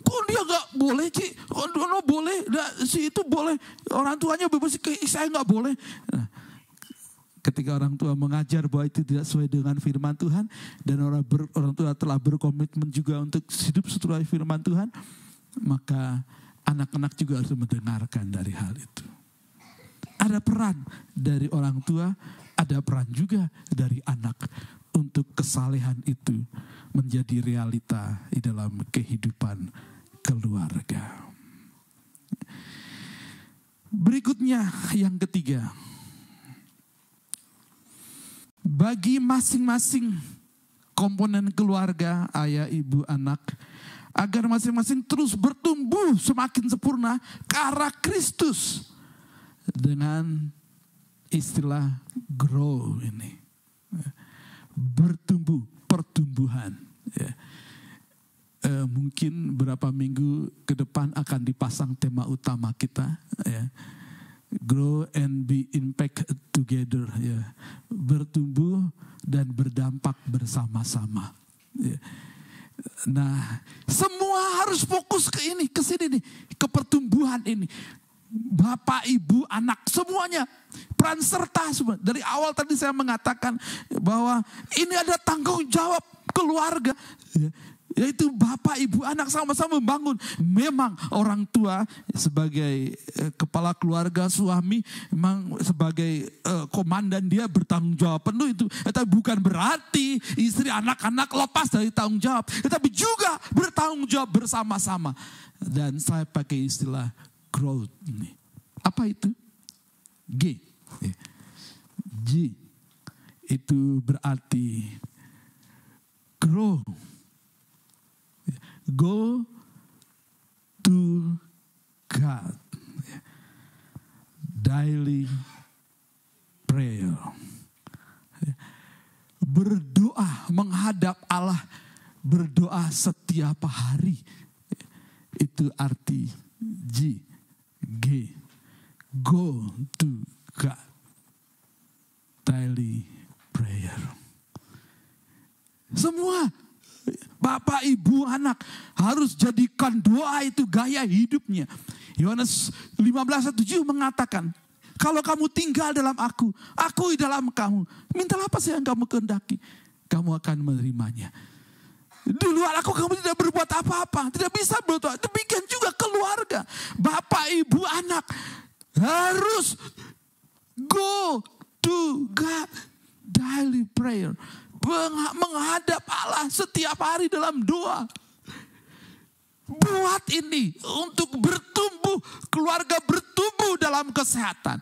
Kok dia gak boleh Ci? Kok no boleh? Nah, si itu boleh. Orang tuanya bebas, saya gak boleh. Nah, ketika orang tua mengajar bahwa itu tidak sesuai dengan firman Tuhan dan orang ber, orang tua telah berkomitmen juga untuk hidup sesuai firman Tuhan, maka anak-anak juga harus mendengarkan dari hal itu. Ada peran dari orang tua, ada peran juga dari anak untuk kesalehan itu menjadi realita di dalam kehidupan keluarga. Berikutnya yang ketiga. Bagi masing-masing komponen keluarga, ayah, ibu, anak, agar masing-masing terus bertumbuh semakin sempurna ke arah Kristus dengan istilah grow ini. Mungkin berapa minggu ke depan akan dipasang tema utama kita. Ya. Grow and be impact together. Ya. Bertumbuh dan berdampak bersama-sama. Ya. Nah, semua harus fokus ke ini, ke sini nih, ke pertumbuhan ini. Bapak, ibu, anak, semuanya peran serta semua. Dari awal tadi saya mengatakan bahwa ini ada tanggung jawab keluarga. Yaitu bapak, ibu, anak sama-sama membangun. Memang orang tua sebagai eh, kepala keluarga, suami, memang sebagai eh, komandan dia bertanggung jawab penuh itu. Tapi bukan berarti istri, anak-anak lepas dari tanggung jawab. Tetapi juga bertanggung jawab bersama-sama. Dan saya pakai istilah growth ini. Apa itu? G. G. Itu berarti grow Go to God. Daily prayer. Berdoa menghadap Allah. Berdoa setiap hari. Itu arti G. G. Go to God. Daily prayer. Semua Bapak, ibu, anak harus jadikan doa itu gaya hidupnya. Yohanes 15:7 mengatakan, kalau kamu tinggal dalam aku, aku di dalam kamu, mintalah apa yang kamu kehendaki, kamu akan menerimanya. Di luar aku kamu tidak berbuat apa-apa, tidak bisa berdoa. Demikian juga keluarga, bapak, ibu, anak harus go to God daily prayer menghadap Allah setiap hari dalam doa. Buat ini untuk bertumbuh, keluarga bertumbuh dalam kesehatan.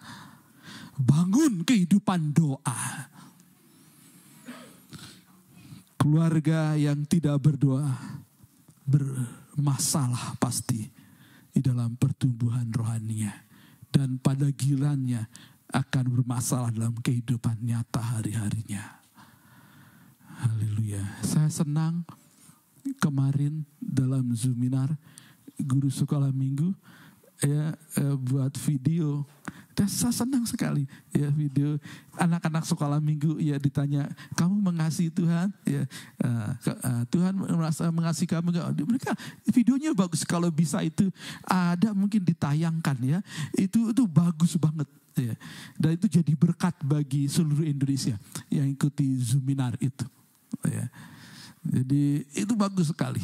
Bangun kehidupan doa. Keluarga yang tidak berdoa bermasalah pasti di dalam pertumbuhan rohaninya. Dan pada gilanya akan bermasalah dalam kehidupan nyata hari-harinya. Haleluya. Saya senang kemarin dalam Zoominar guru sekolah minggu ya eh, buat video. Dan saya senang sekali ya video anak-anak sekolah minggu ya ditanya kamu mengasihi Tuhan? Ya uh, uh, Tuhan merasa mengasihi kamu enggak mereka videonya bagus. Kalau bisa itu ada mungkin ditayangkan ya. Itu itu bagus banget ya. Dan itu jadi berkat bagi seluruh Indonesia yang ikuti Zoominar itu Ya. Jadi itu bagus sekali.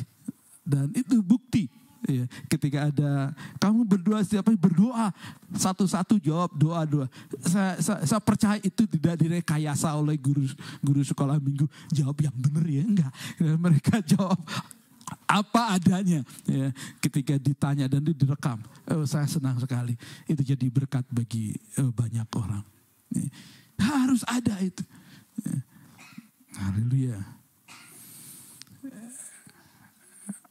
Dan itu bukti ya, ketika ada kamu berdoa setiap hari berdoa satu-satu jawab doa doa saya, saya, saya percaya itu tidak direkayasa oleh guru guru sekolah minggu jawab yang benar ya enggak ya, mereka jawab apa adanya ya ketika ditanya dan direkam oh, saya senang sekali itu jadi berkat bagi oh, banyak orang ya. harus ada itu ya. Haleluya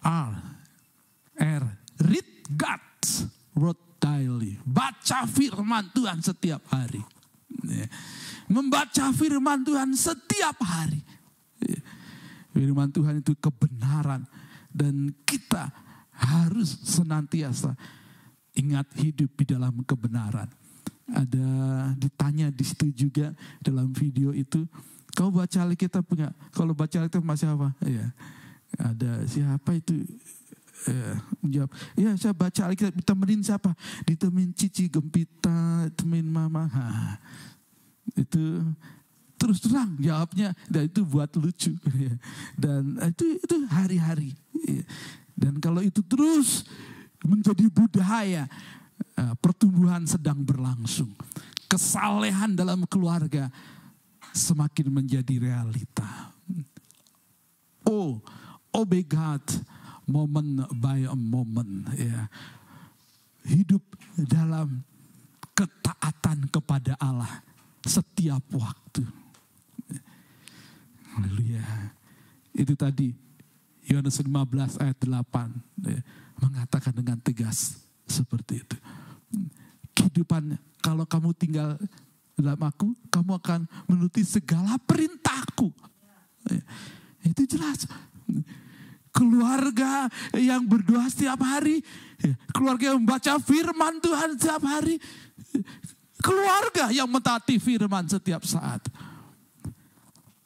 R. R. Read God's word daily. Baca firman Tuhan setiap hari. Ya. Membaca firman Tuhan setiap hari. Ya. Firman Tuhan itu kebenaran. Dan kita harus senantiasa ingat hidup di dalam kebenaran. Ada ditanya di situ juga dalam video itu, kau baca Alkitab punya? Kalau baca Alkitab masih apa? Ya ada siapa itu? Eh, menjawab ya saya baca Alkitab. Ditemenin siapa? Ditemenin cici gempita temenin mama. Ha. Itu terus terang jawabnya. Dan itu buat lucu. Dan itu itu hari-hari. Dan kalau itu terus menjadi budaya eh, pertumbuhan sedang berlangsung. Kesalehan dalam keluarga semakin menjadi realita oh oh my God moment by a moment ya hidup dalam ketaatan kepada Allah setiap waktu Haleluya. Itu tadi Yohanes 15 ayat 8 ya, mengatakan dengan tegas seperti itu. Kehidupan kalau kamu tinggal dalam aku, kamu akan menuruti segala perintahku. Itu jelas. Keluarga yang berdoa setiap hari, keluarga yang membaca firman Tuhan setiap hari, keluarga yang mentaati firman setiap saat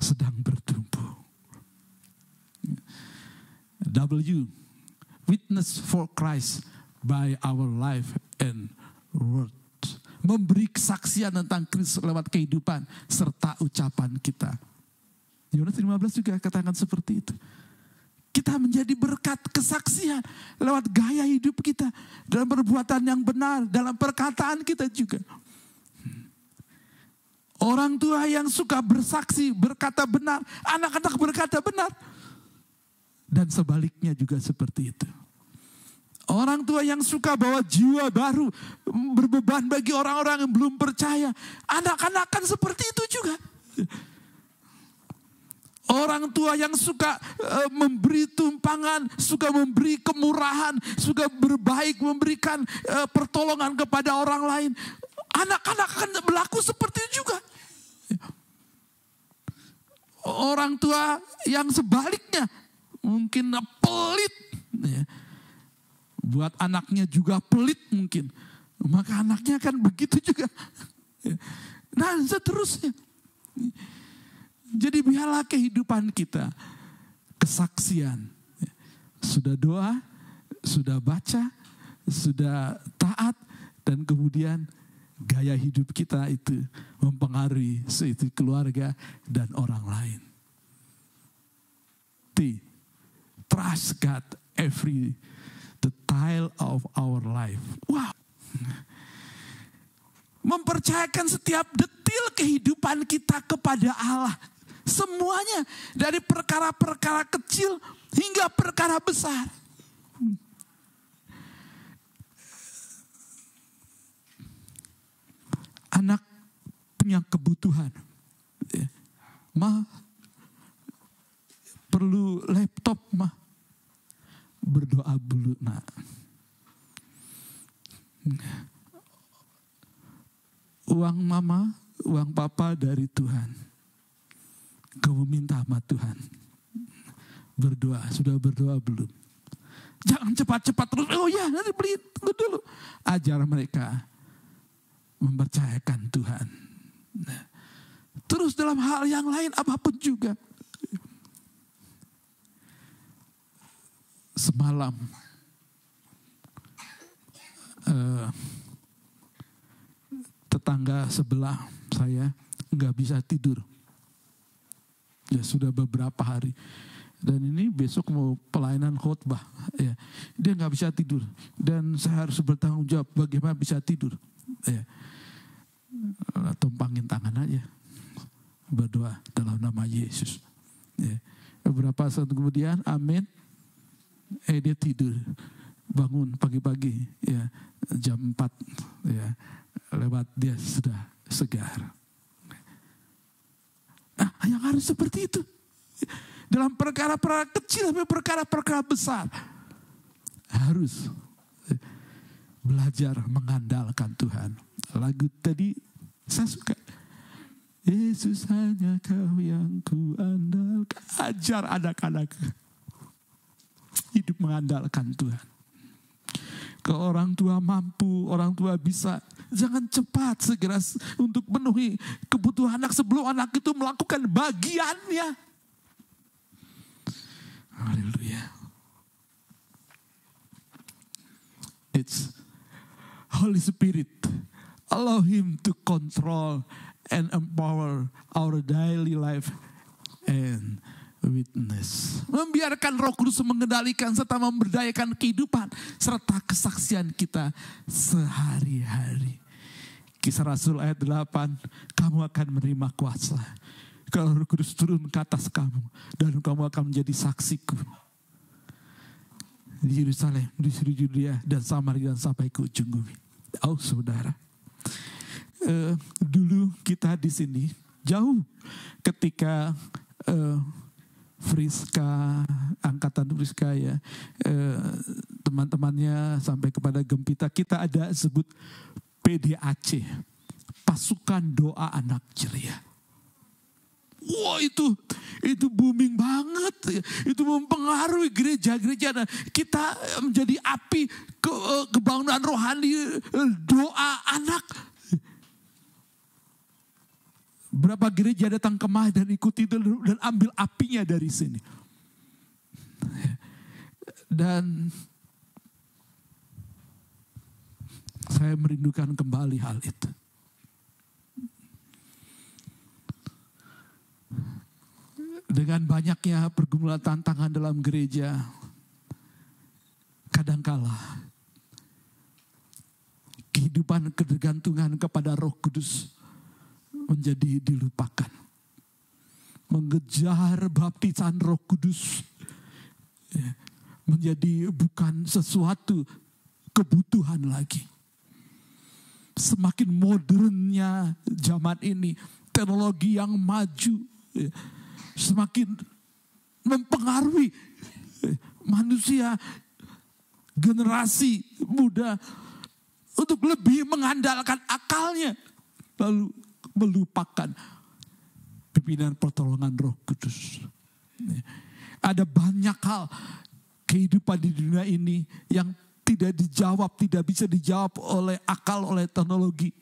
sedang bertumbuh. W. Witness for Christ by our life and word. Memberi kesaksian tentang Kristus lewat kehidupan serta ucapan kita. Yohanes 15 juga katakan seperti itu. Kita menjadi berkat kesaksian lewat gaya hidup kita. Dalam perbuatan yang benar, dalam perkataan kita juga. Orang tua yang suka bersaksi, berkata benar, anak-anak berkata benar. Dan sebaliknya juga seperti itu. Orang tua yang suka bawa jiwa baru, berbeban bagi orang-orang yang belum percaya. Anak-anak kan seperti itu juga. Orang tua yang suka uh, memberi tumpangan, suka memberi kemurahan, suka berbaik, memberikan uh, pertolongan kepada orang lain. Anak-anak akan berlaku seperti itu juga. Orang tua yang sebaliknya mungkin pelit. Ya. Buat anaknya juga pelit mungkin. Maka anaknya akan begitu juga. Nah seterusnya. Jadi biarlah kehidupan kita kesaksian. Sudah doa, sudah baca, sudah taat, dan kemudian gaya hidup kita itu mempengaruhi seitu keluarga dan orang lain. T. Trust God every the tile of our life. Wow. Mempercayakan setiap detil kehidupan kita kepada Allah. Semuanya dari perkara-perkara kecil hingga perkara besar. Anak punya kebutuhan. Ma, perlu laptop mah. Berdoa dulu nak. Uang mama, uang papa dari Tuhan. Kamu minta sama Tuhan. Berdoa, sudah berdoa belum? Jangan cepat-cepat terus, oh ya nanti beli, tunggu dulu. Ajar mereka mempercayakan Tuhan. Nah, terus dalam hal yang lain apa pun juga. Semalam uh, tetangga sebelah saya nggak bisa tidur. Ya sudah beberapa hari. Dan ini besok mau pelayanan khotbah. Ya, dia nggak bisa tidur. Dan saya harus bertanggung jawab bagaimana bisa tidur. Ya tumpangin tangan aja berdoa dalam nama Yesus. Ya. Beberapa saat kemudian, amin. Eh dia tidur, bangun pagi-pagi, ya jam 4 ya lewat dia sudah segar. Nah, yang harus seperti itu. Dalam perkara-perkara kecil sampai perkara-perkara besar. Harus belajar mengandalkan Tuhan. Lagu tadi saya suka. Yesus hanya kau yang ku andalkan. Ajar anak-anak. Mengandalkan Tuhan. Ke orang tua mampu, orang tua bisa. Jangan cepat segera untuk penuhi kebutuhan anak sebelum anak itu melakukan bagiannya. Haleluya. It's Holy Spirit Allow him to control and empower our daily life and witness. Membiarkan roh kudus mengendalikan serta memberdayakan kehidupan serta kesaksian kita sehari-hari. Kisah Rasul ayat 8, kamu akan menerima kuasa. Kalau roh kudus turun ke atas kamu dan kamu akan menjadi saksiku. Di Yerusalem, di seluruh Judea dan Samaria dan sampai ke ujung bumi. Oh saudara, eh, dulu kita di sini jauh ketika eh, Friska, angkatan Friska ya, eh, teman-temannya sampai kepada Gempita, kita ada sebut PDAC, Pasukan Doa Anak Ceria. Wah itu itu booming banget, itu mempengaruhi gereja-gereja. Nah, kita menjadi api ke, eh, kebangunan rohani eh, doa anak Berapa gereja datang kemah dan ikuti itu dan ambil apinya dari sini. Dan saya merindukan kembali hal itu. Dengan banyaknya pergumulan tantangan dalam gereja, kadangkala kehidupan ketergantungan kepada Roh Kudus menjadi dilupakan. Mengejar baptisan roh kudus ya, menjadi bukan sesuatu kebutuhan lagi. Semakin modernnya zaman ini, teknologi yang maju, ya, semakin mempengaruhi ya, manusia generasi muda untuk lebih mengandalkan akalnya. Lalu melupakan pimpinan pertolongan roh kudus. Ada banyak hal kehidupan di dunia ini yang tidak dijawab, tidak bisa dijawab oleh akal, oleh teknologi.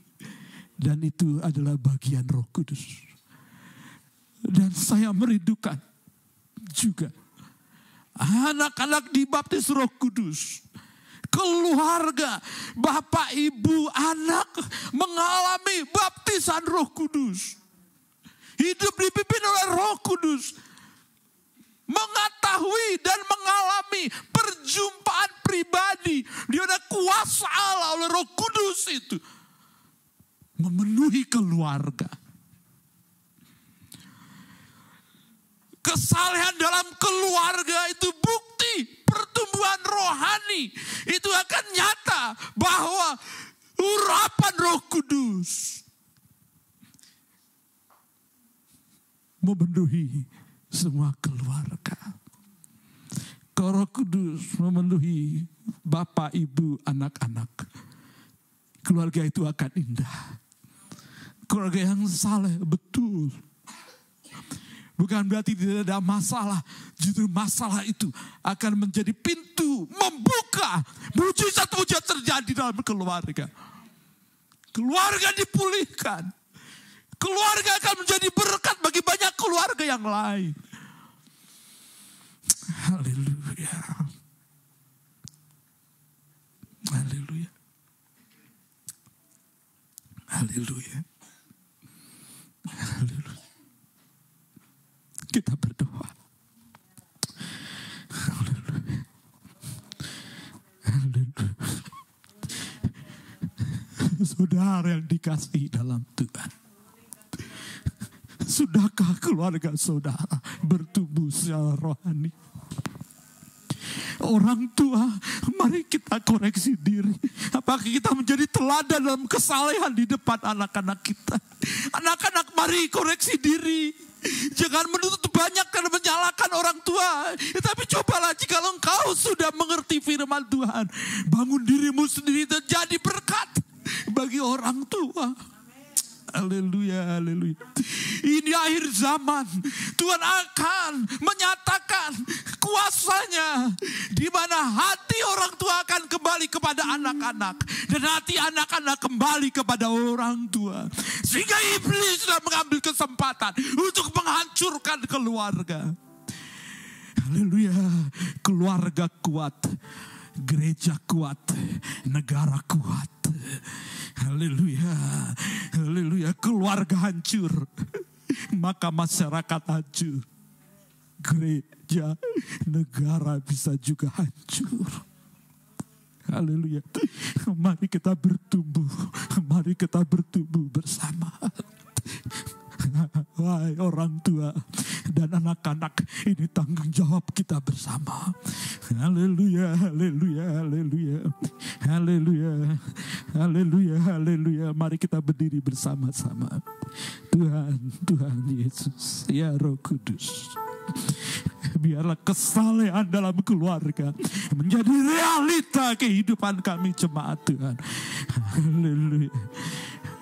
Dan itu adalah bagian roh kudus. Dan saya merindukan juga anak-anak dibaptis roh kudus keluarga, bapak, ibu, anak mengalami baptisan Roh Kudus. Hidup dipimpin oleh Roh Kudus. Mengetahui dan mengalami perjumpaan pribadi. Dia ada kuasa Allah oleh Roh Kudus itu. Memenuhi keluarga. Kesalehan dalam keluarga itu bukti pertumbuhan rohani itu akan nyata bahwa urapan Roh Kudus memenuhi semua keluarga. Roh Kudus memenuhi bapak, ibu, anak-anak, keluarga itu akan indah. Keluarga yang saleh betul Bukan berarti tidak ada masalah. Justru masalah itu akan menjadi pintu membuka mujizat-mujizat terjadi dalam keluarga. Keluarga dipulihkan. Keluarga akan menjadi berkat bagi banyak keluarga yang lain. Haleluya. Haleluya. Haleluya. Haleluya. Kita berdoa. Saudara yang dikasih dalam Tuhan. Sudahkah keluarga saudara bertumbuh secara rohani? Orang tua, mari kita koreksi diri. Apakah kita menjadi teladan dalam kesalehan di depan anak-anak kita? Anak-anak, mari koreksi diri. Jangan menuntut banyak dan menyalahkan orang tua. Tapi cobalah jika engkau sudah mengerti firman Tuhan. Bangun dirimu sendiri dan jadi berkat bagi orang tua. Haleluya, haleluya. Ini akhir zaman. Tuhan akan menyatakan kuasanya. Di mana hati orang tua akan kembali kepada anak-anak. Dan hati anak-anak kembali kepada orang tua. Sehingga iblis sudah mengambil kesempatan untuk menghancurkan keluarga. Haleluya. Keluarga kuat. Gereja kuat. Negara kuat. Haleluya. Haleluya, keluarga hancur. Maka masyarakat hancur. Gereja, negara bisa juga hancur. Haleluya. Mari kita bertumbuh. Mari kita bertumbuh bersama. Wahai orang tua dan anak-anak, ini tanggung jawab kita bersama. Haleluya, haleluya, haleluya. Haleluya. Haleluya, haleluya. Mari kita berdiri bersama-sama. Tuhan, Tuhan Yesus, ya Roh Kudus. Biarlah kesalehan dalam keluarga menjadi realita kehidupan kami jemaat Tuhan. Haleluya.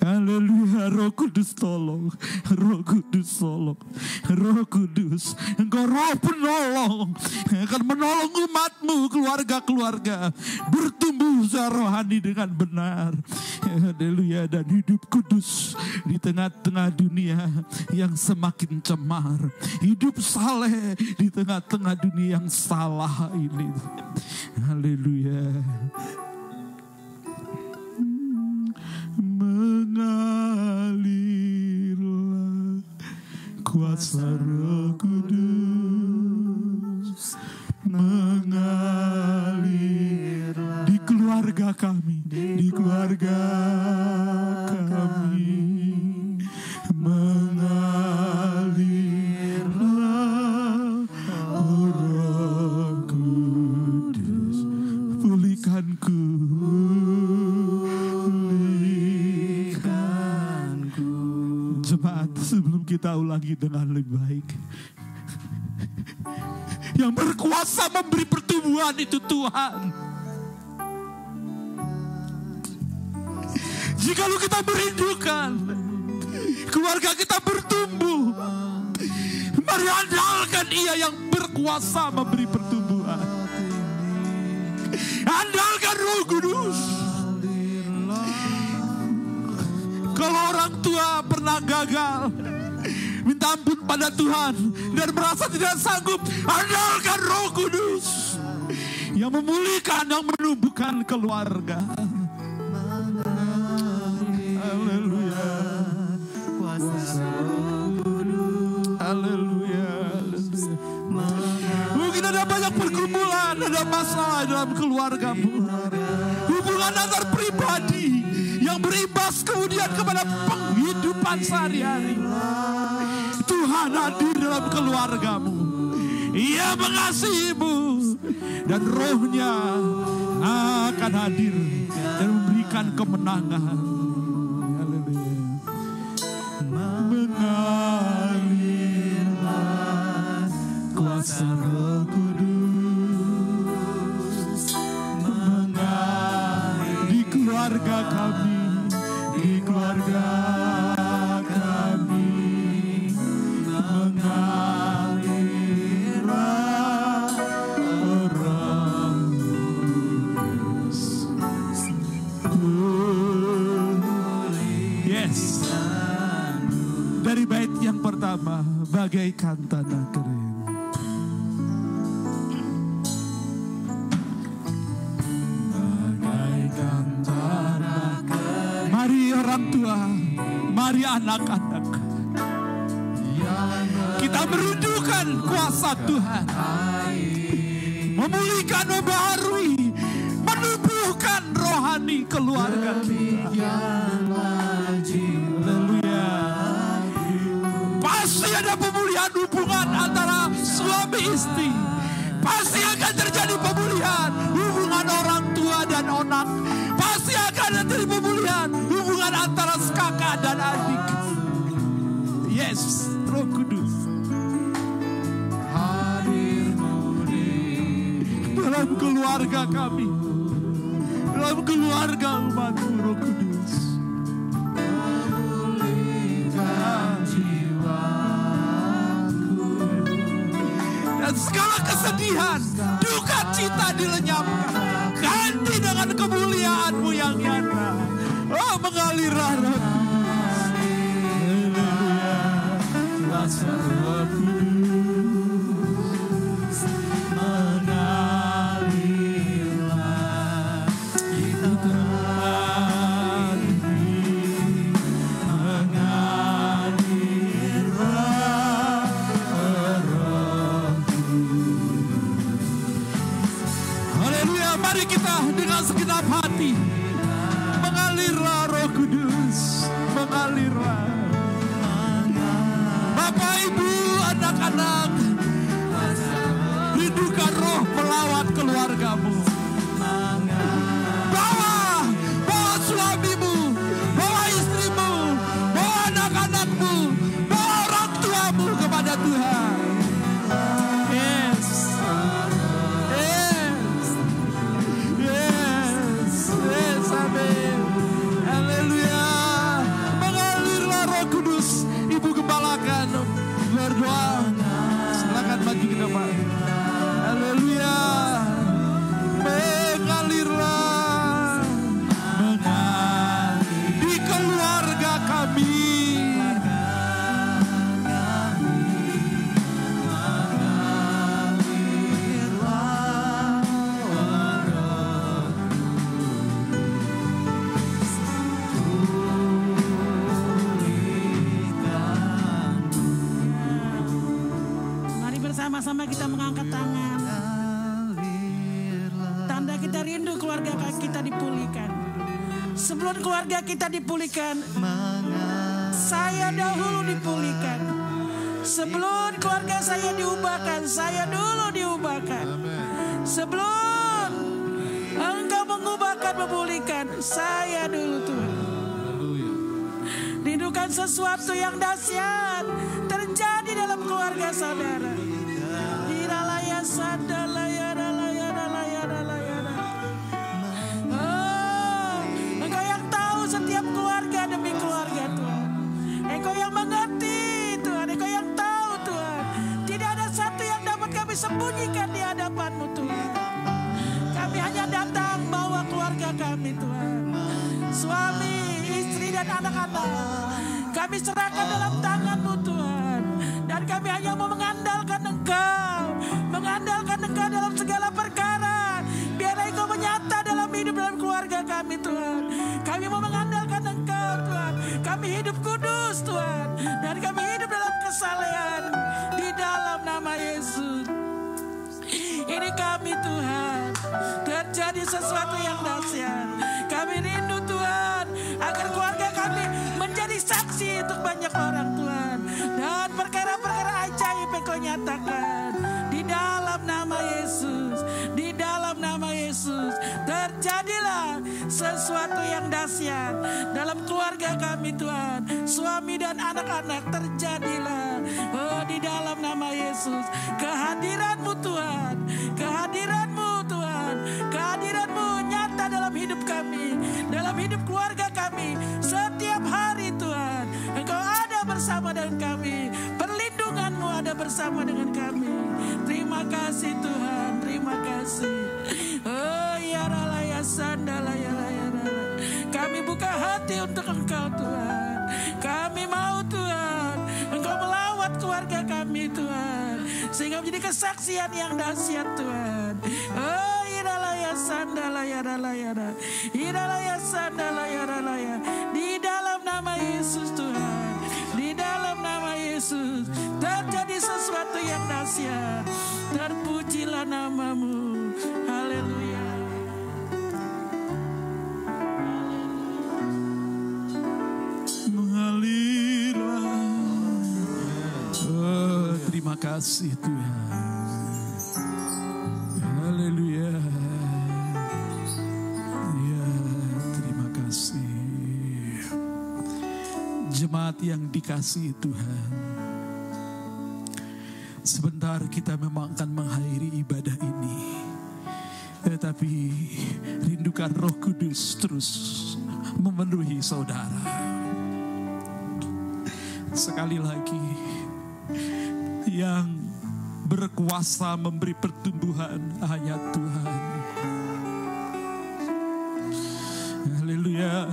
Haleluya, Roh Kudus tolong, Roh Kudus tolong, Roh Kudus, Engkau Roh penolong, akan menolong umatmu, keluarga-keluarga, bertumbuh secara rohani dengan benar. Haleluya, dan hidup kudus di tengah-tengah dunia yang semakin cemar, hidup saleh di tengah-tengah dunia yang salah ini. Haleluya. Mengalirlah kuasa Roh Kudus. Mengalir di keluarga kami di keluarga kami. Mengalirlah kita ulangi dengan lebih baik. Yang berkuasa memberi pertumbuhan itu Tuhan. Jika lu kita merindukan Keluarga kita bertumbuh Mari andalkan ia yang berkuasa memberi pertumbuhan. Andalkan roh kudus. Kalau orang tua pernah gagal, minta ampun pada Tuhan dan merasa tidak sanggup, andalkan Roh Kudus yang memulihkan, yang menumbuhkan keluarga. Haleluya. Haleluya. Mungkin ada banyak pergumulan, ada masalah dalam keluargamu. Hubungan antar pribadi yang berimbas kemudian kepada penghidupan sehari-hari. Tuhan hadir dalam keluargamu. Ia mengasihimu dan rohnya akan hadir dan memberikan kemenangan. Haleluya. Mengalirlah kuasa roh kudus mengalir di keluarga kami bagaikan tanah kering. Bagaikan tanah kering. Mari orang tua mari anak-anak. Kita merindukan kuasa Tuhan carga, a. kita mengangkat tangan. Tanda kita rindu keluarga kita dipulihkan. Sebelum keluarga kita dipulihkan, saya dahulu dipulihkan. Sebelum keluarga saya diubahkan, saya dulu diubahkan. Sebelum engkau mengubahkan, memulihkan, saya dulu Tuhan. Rindukan sesuatu yang dahsyat terjadi dalam keluarga saudara. Engkau yang tahu setiap keluarga demi keluarga Tuhan. Engkau yang mengerti Tuhan. Engkau yang tahu Tuhan. Tidak ada satu yang dapat kami sembunyikan di hadapanmu Tuhan. Kami hanya datang bawa keluarga kami Tuhan. Suami, istri dan anak-anak. Kami serahkan dalam tanganmu Tuhan. Dan kami hanya mau mengandalkan Engkau. Hidup kudus Tuhan. Dan kami hidup dalam kesalehan. Di dalam nama Yesus. Ini kami Tuhan. Terjadi sesuatu yang dahsyat. Kami rindu Tuhan. Agar keluarga kami menjadi saksi untuk banyak orang Tuhan. Dan perkara-perkara ajaib yang kau nyatakan. Di dalam nama Yesus. Yesus. Terjadilah sesuatu yang dahsyat. Dalam keluarga kami Tuhan. Suami dan anak-anak terjadilah. Oh di dalam nama Yesus. Kehadiranmu Tuhan. Kehadiranmu Tuhan. Kehadiranmu nyata dalam hidup kami. Dalam hidup keluarga kami. Setiap hari Tuhan. Engkau ada bersama dengan kami. Ada bersama dengan kami. Terima kasih Tuhan. Terima kasih. Oh ya rala ya sandala ya ya rala. Kami buka hati untuk Engkau Tuhan. Kami mau Tuhan. Engkau melawat keluarga kami Tuhan. Sehingga menjadi kesaksian yang dahsyat Tuhan. Oh irala ya sandala ya rala ya rala. Irala ya sandala ya rala ya. Di dalam nama Yesus Tuhan. Yesus. Terjadi sesuatu yang dahsyat. Terpujilah namamu. Haleluya. mengalirlah. Oh, terima kasih Tuhan. Jemaat yang dikasihi Tuhan. Sebentar kita memang akan mengakhiri ibadah ini. Tetapi rindukan roh kudus terus memenuhi saudara sekali lagi yang berkuasa memberi pertumbuhan hanya Tuhan. Haleluya.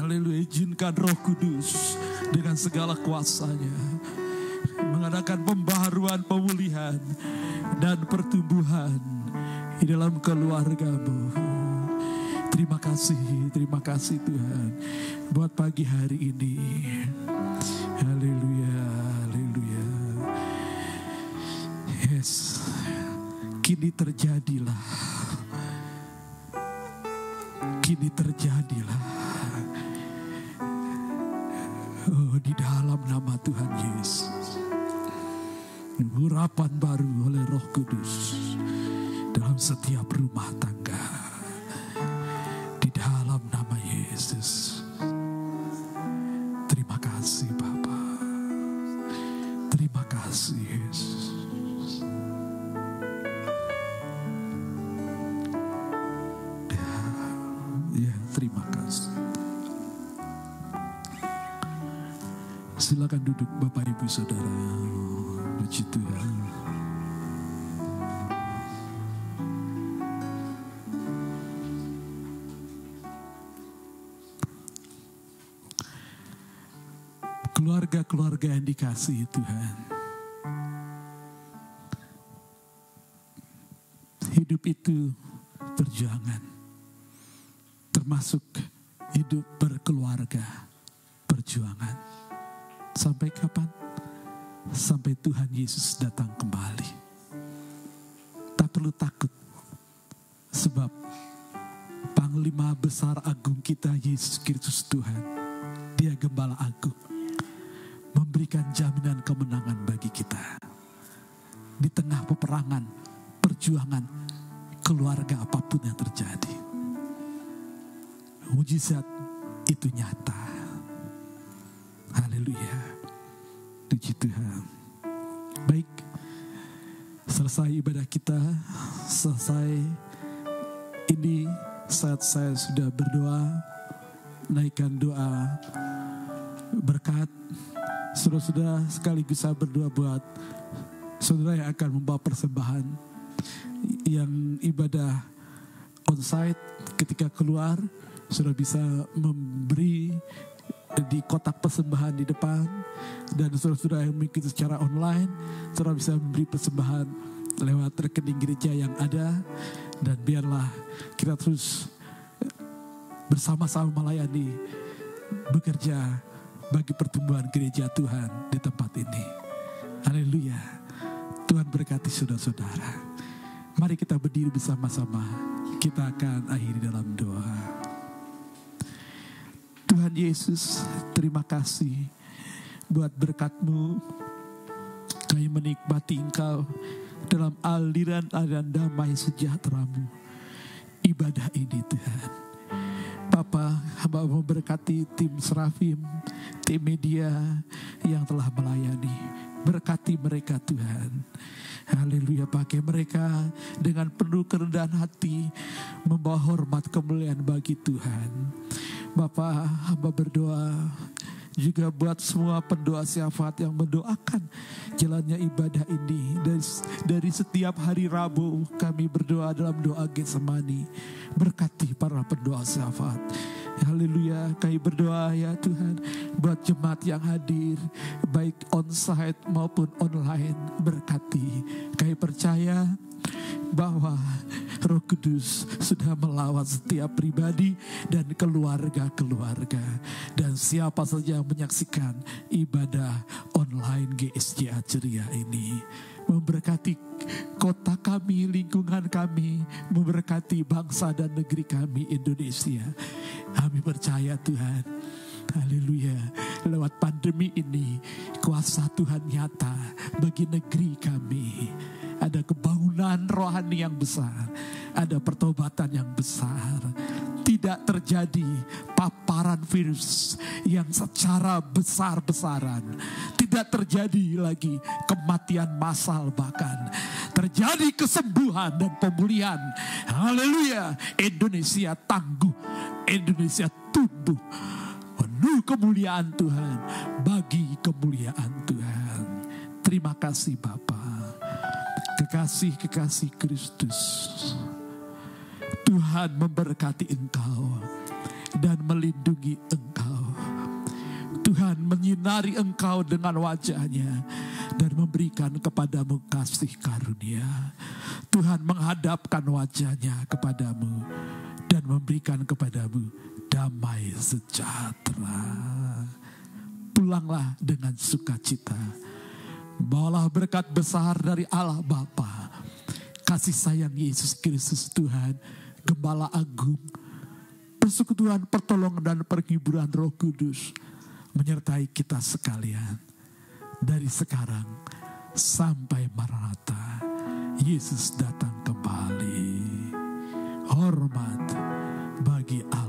Haleluya. Izinkan roh kudus dengan segala kuasanya. Mengadakan pembaharuan, pemulihan, dan pertumbuhan di dalam keluargamu. Terima kasih, terima kasih Tuhan buat pagi hari ini. Haleluya, haleluya. Yes, kini terjadilah. Kini terjadilah. Oh, di dalam nama Tuhan Yesus. Urapan baru oleh Roh Kudus dalam setiap rumah tangga. Ibu Saudara. Puji Tuhan. Keluarga-keluarga yang dikasihi Tuhan. Hidup itu perjuangan. Termasuk Tuhan Yesus datang Saudara-saudara sekaligus saya berdoa buat saudara yang akan membawa persembahan yang ibadah onsite ketika keluar sudah bisa memberi di kotak persembahan di depan dan saudara-saudara yang mengikuti secara online saudara bisa memberi persembahan lewat rekening gereja yang ada dan biarlah kita terus bersama-sama melayani bekerja bagi pertumbuhan gereja Tuhan di tempat ini. Haleluya. Tuhan berkati saudara-saudara. Mari kita berdiri bersama-sama. Kita akan akhiri dalam doa. Tuhan Yesus, terima kasih buat berkatmu. Kami menikmati Engkau dalam aliran-aliran damai sejahteramu. Ibadah ini Tuhan. Bapa, hamba memberkati tim Serafim, tim media yang telah melayani. Berkati mereka Tuhan. Haleluya pakai mereka dengan penuh kerendahan hati membawa hormat kemuliaan bagi Tuhan. Bapak hamba berdoa juga buat semua pendoa syafaat yang mendoakan jalannya ibadah ini. Dari, dari setiap hari Rabu kami berdoa dalam doa Getsemani. Berkati para pendoa syafaat. Haleluya kami berdoa ya Tuhan buat jemaat yang hadir baik onsite maupun online. Berkati. Kami percaya bahwa Roh Kudus sudah melawat setiap pribadi dan keluarga-keluarga. Dan siapa saja yang menyaksikan ibadah online GSJA Ceria ini. Memberkati kota kami, lingkungan kami, memberkati bangsa dan negeri kami Indonesia. Kami percaya Tuhan, haleluya, lewat pandemi ini kuasa Tuhan nyata bagi negeri kami ada kebangunan rohani yang besar, ada pertobatan yang besar. Tidak terjadi paparan virus yang secara besar-besaran. Tidak terjadi lagi kematian massal bahkan. Terjadi kesembuhan dan pemulihan. Haleluya. Indonesia tangguh. Indonesia tumbuh. Penuh kemuliaan Tuhan. Bagi kemuliaan Tuhan. Terima kasih Bapak kekasih-kekasih Kristus. Tuhan memberkati engkau dan melindungi engkau. Tuhan menyinari engkau dengan wajahnya dan memberikan kepadamu kasih karunia. Tuhan menghadapkan wajahnya kepadamu dan memberikan kepadamu damai sejahtera. Pulanglah dengan sukacita Bawalah berkat besar dari Allah Bapa, kasih sayang Yesus Kristus Tuhan, Gembala Agung, persekutuan pertolongan dan perhiburan Roh Kudus, menyertai kita sekalian dari sekarang sampai Maranatha. Yesus datang kembali. Hormat bagi Allah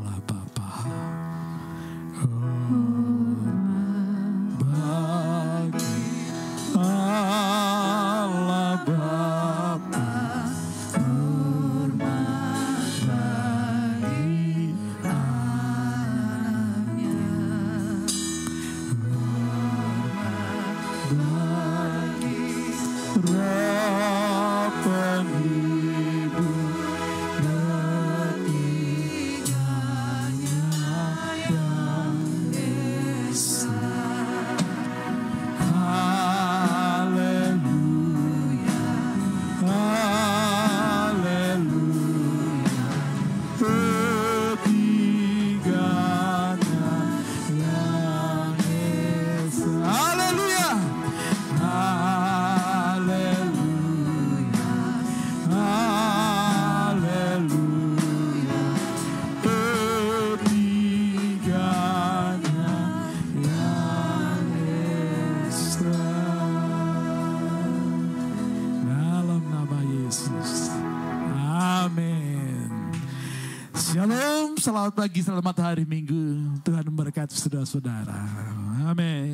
pagi, selamat hari Minggu. Tuhan memberkati saudara-saudara. Amin.